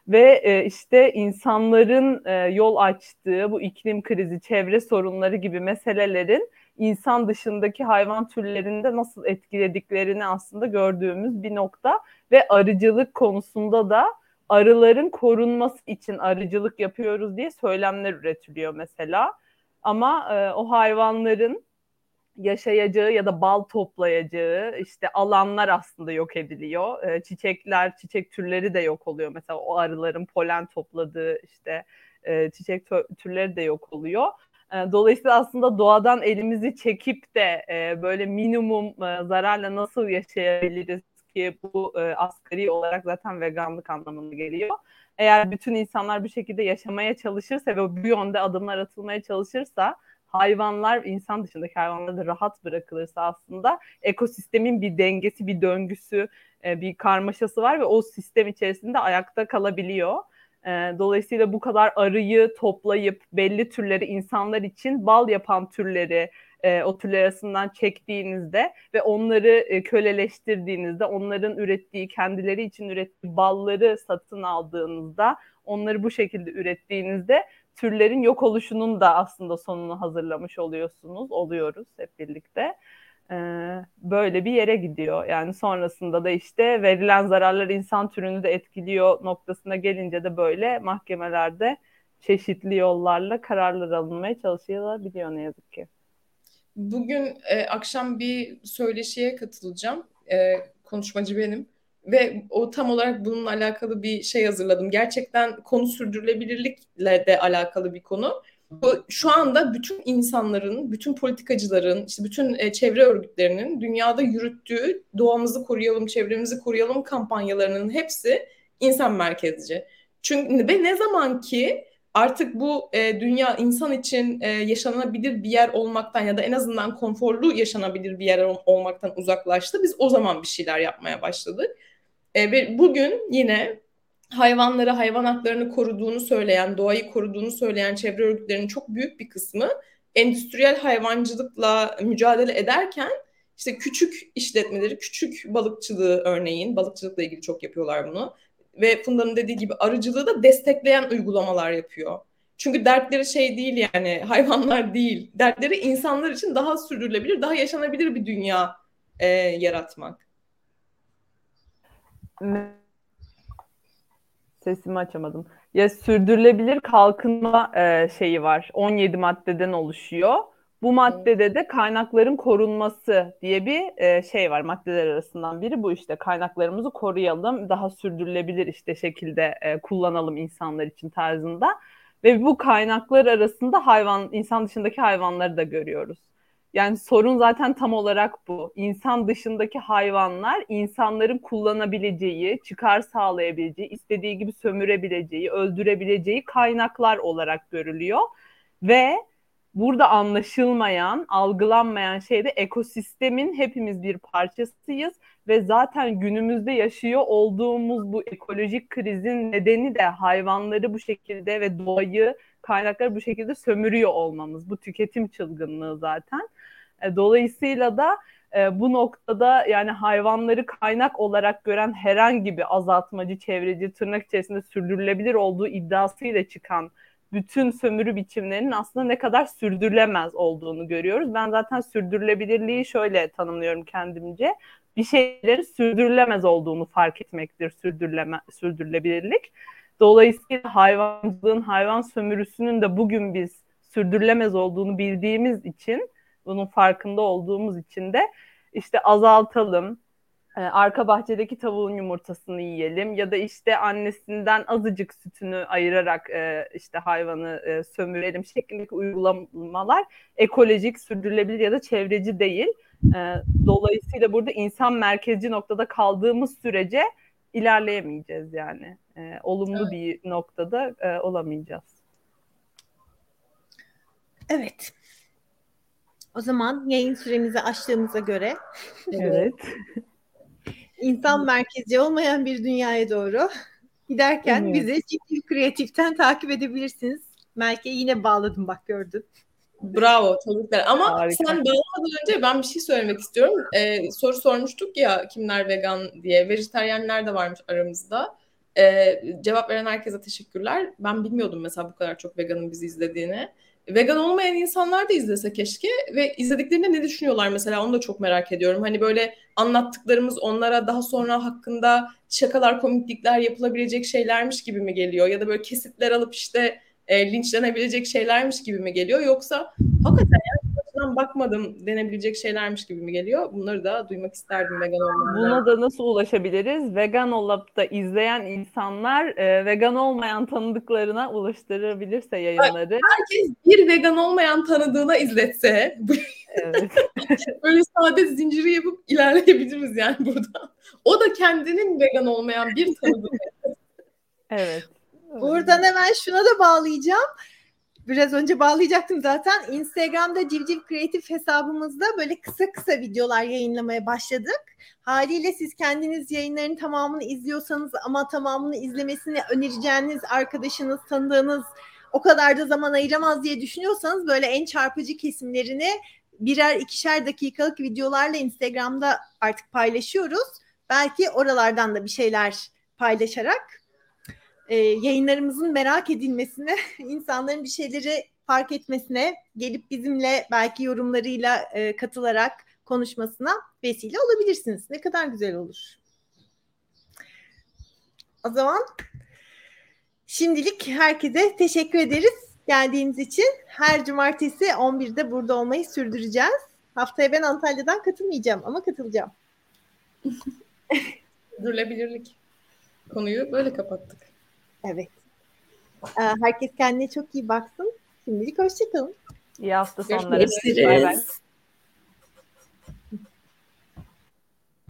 ve e, işte insanların e, yol açtığı bu iklim krizi, çevre sorunları gibi meselelerin insan dışındaki hayvan türlerinde nasıl etkilediklerini aslında gördüğümüz bir nokta ve arıcılık konusunda da arıların korunması için arıcılık yapıyoruz diye söylemler üretiliyor mesela. Ama e, o hayvanların yaşayacağı ya da bal toplayacağı işte alanlar aslında yok ediliyor. E, çiçekler, çiçek türleri de yok oluyor. Mesela o arıların polen topladığı işte e, çiçek türleri de yok oluyor. Dolayısıyla aslında doğadan elimizi çekip de böyle minimum zararla nasıl yaşayabiliriz ki bu e, asgari olarak zaten veganlık anlamına geliyor. Eğer bütün insanlar bir şekilde yaşamaya çalışırsa ve bu yönde adımlar atılmaya çalışırsa hayvanlar insan dışındaki hayvanlar da rahat bırakılırsa aslında ekosistemin bir dengesi, bir döngüsü, bir karmaşası var ve o sistem içerisinde ayakta kalabiliyor. E, dolayısıyla bu kadar arıyı toplayıp belli türleri insanlar için bal yapan türleri e, o türler arasından çektiğinizde ve onları e, köleleştirdiğinizde, onların ürettiği, kendileri için ürettiği balları satın aldığınızda, onları bu şekilde ürettiğinizde türlerin yok oluşunun da aslında sonunu hazırlamış oluyorsunuz, oluyoruz hep birlikte. Ee, böyle bir yere gidiyor. Yani sonrasında da işte verilen zararlar insan türünü de etkiliyor noktasına gelince de böyle mahkemelerde çeşitli yollarla kararlar alınmaya çalışılabiliyor ne yazık ki. Bugün e, akşam bir söyleşiye katılacağım. E, konuşmacı benim. Ve o tam olarak bununla alakalı bir şey hazırladım. Gerçekten konu sürdürülebilirlikle de alakalı bir konu. Bu, şu anda bütün insanların, bütün politikacıların, işte bütün e, çevre örgütlerinin dünyada yürüttüğü doğamızı koruyalım, çevremizi koruyalım kampanyalarının hepsi insan merkezci. Çünkü ve ne zaman ki artık bu e, dünya insan için e, yaşanabilir bir yer olmaktan ya da en azından konforlu yaşanabilir bir yer olmaktan uzaklaştı. Biz o zaman bir şeyler yapmaya başladık. E, ve bugün yine hayvanları, hayvan haklarını koruduğunu söyleyen, doğayı koruduğunu söyleyen çevre örgütlerinin çok büyük bir kısmı endüstriyel hayvancılıkla mücadele ederken işte küçük işletmeleri, küçük balıkçılığı örneğin, balıkçılıkla ilgili çok yapıyorlar bunu ve Funda'nın dediği gibi arıcılığı da destekleyen uygulamalar yapıyor. Çünkü dertleri şey değil yani hayvanlar değil. Dertleri insanlar için daha sürdürülebilir, daha yaşanabilir bir dünya e, yaratmak. Sesimi açamadım. Ya sürdürülebilir kalkınma e, şeyi var. 17 maddeden oluşuyor. Bu maddede de kaynakların korunması diye bir e, şey var. Maddeler arasından biri bu işte kaynaklarımızı koruyalım, daha sürdürülebilir işte şekilde e, kullanalım insanlar için tarzında. Ve bu kaynaklar arasında hayvan, insan dışındaki hayvanları da görüyoruz. Yani sorun zaten tam olarak bu. İnsan dışındaki hayvanlar insanların kullanabileceği, çıkar sağlayabileceği, istediği gibi sömürebileceği, öldürebileceği kaynaklar olarak görülüyor. Ve burada anlaşılmayan, algılanmayan şey de ekosistemin hepimiz bir parçasıyız ve zaten günümüzde yaşıyor olduğumuz bu ekolojik krizin nedeni de hayvanları bu şekilde ve doğayı, kaynakları bu şekilde sömürüyor olmamız. Bu tüketim çılgınlığı zaten. E, dolayısıyla da e, bu noktada yani hayvanları kaynak olarak gören herhangi bir azaltmacı, çevreci, tırnak içerisinde sürdürülebilir olduğu iddiasıyla çıkan bütün sömürü biçimlerinin aslında ne kadar sürdürülemez olduğunu görüyoruz. Ben zaten sürdürülebilirliği şöyle tanımlıyorum kendimce. Bir şeyleri sürdürülemez olduğunu fark etmektir sürdürüleme, sürdürülebilirlik. Dolayısıyla hayvancılığın, hayvan sömürüsünün de bugün biz sürdürülemez olduğunu bildiğimiz için, bunun farkında olduğumuz için de işte azaltalım, e, arka bahçedeki tavuğun yumurtasını yiyelim ya da işte annesinden azıcık sütünü ayırarak e, işte hayvanı e, sömürelim şeklindeki uygulamalar ekolojik, sürdürülebilir ya da çevreci değil. E, dolayısıyla burada insan merkezci noktada kaldığımız sürece ilerleyemeyeceğiz yani. E, olumlu evet. bir noktada e, olamayacağız. Evet. O zaman yayın süremizi açtığımıza göre Evet. insan merkezci olmayan bir dünyaya doğru giderken evet. bizi Ciddi Kreatif'ten takip edebilirsiniz. Melke yine bağladım bak gördün. Bravo çocuklar. Ama Harika. sen bağlamadan önce ben bir şey söylemek istiyorum. Ee, soru sormuştuk ya kimler vegan diye. Vejetaryenler de varmış aramızda. Ee, cevap veren herkese teşekkürler. Ben bilmiyordum mesela bu kadar çok veganın bizi izlediğini. Vegan olmayan insanlar da izlese keşke ve izlediklerinde ne düşünüyorlar mesela onu da çok merak ediyorum. Hani böyle anlattıklarımız onlara daha sonra hakkında şakalar, komiklikler yapılabilecek şeylermiş gibi mi geliyor? Ya da böyle kesitler alıp işte e, linçlenebilecek şeylermiş gibi mi geliyor? Yoksa hakikaten ya bakmadım denebilecek şeylermiş gibi mi geliyor? Bunları da duymak isterdim vegan olmayanlar. Buna da nasıl ulaşabiliriz? Vegan olup da izleyen insanlar e, vegan olmayan tanıdıklarına ulaştırabilirse yayınları. Herkes bir vegan olmayan tanıdığına izletse Evet. böyle saadet zinciri yapıp ilerleyebiliriz yani burada. O da kendinin vegan olmayan bir tanıdığı. evet. Buradan hemen şuna da bağlayacağım. Biraz önce bağlayacaktım zaten. Instagram'da Civciv Kreatif hesabımızda böyle kısa kısa videolar yayınlamaya başladık. Haliyle siz kendiniz yayınların tamamını izliyorsanız ama tamamını izlemesini önereceğiniz arkadaşınız, tanıdığınız o kadar da zaman ayıramaz diye düşünüyorsanız böyle en çarpıcı kesimlerini birer ikişer dakikalık videolarla Instagram'da artık paylaşıyoruz. Belki oralardan da bir şeyler paylaşarak e, yayınlarımızın merak edilmesine, insanların bir şeyleri fark etmesine, gelip bizimle belki yorumlarıyla e, katılarak konuşmasına vesile olabilirsiniz. Ne kadar güzel olur. O zaman şimdilik herkese teşekkür ederiz geldiğiniz için. Her cumartesi 11'de burada olmayı sürdüreceğiz. Haftaya ben Antalya'dan katılmayacağım ama katılacağım. Sürdürülebilirlik. Konuyu böyle kapattık. Evet. Ee, Herkes kendine çok iyi baksın. Şimdilik hoşçakalın. İyi hafta sonları. üzere. Bay bay. Görüşürüz.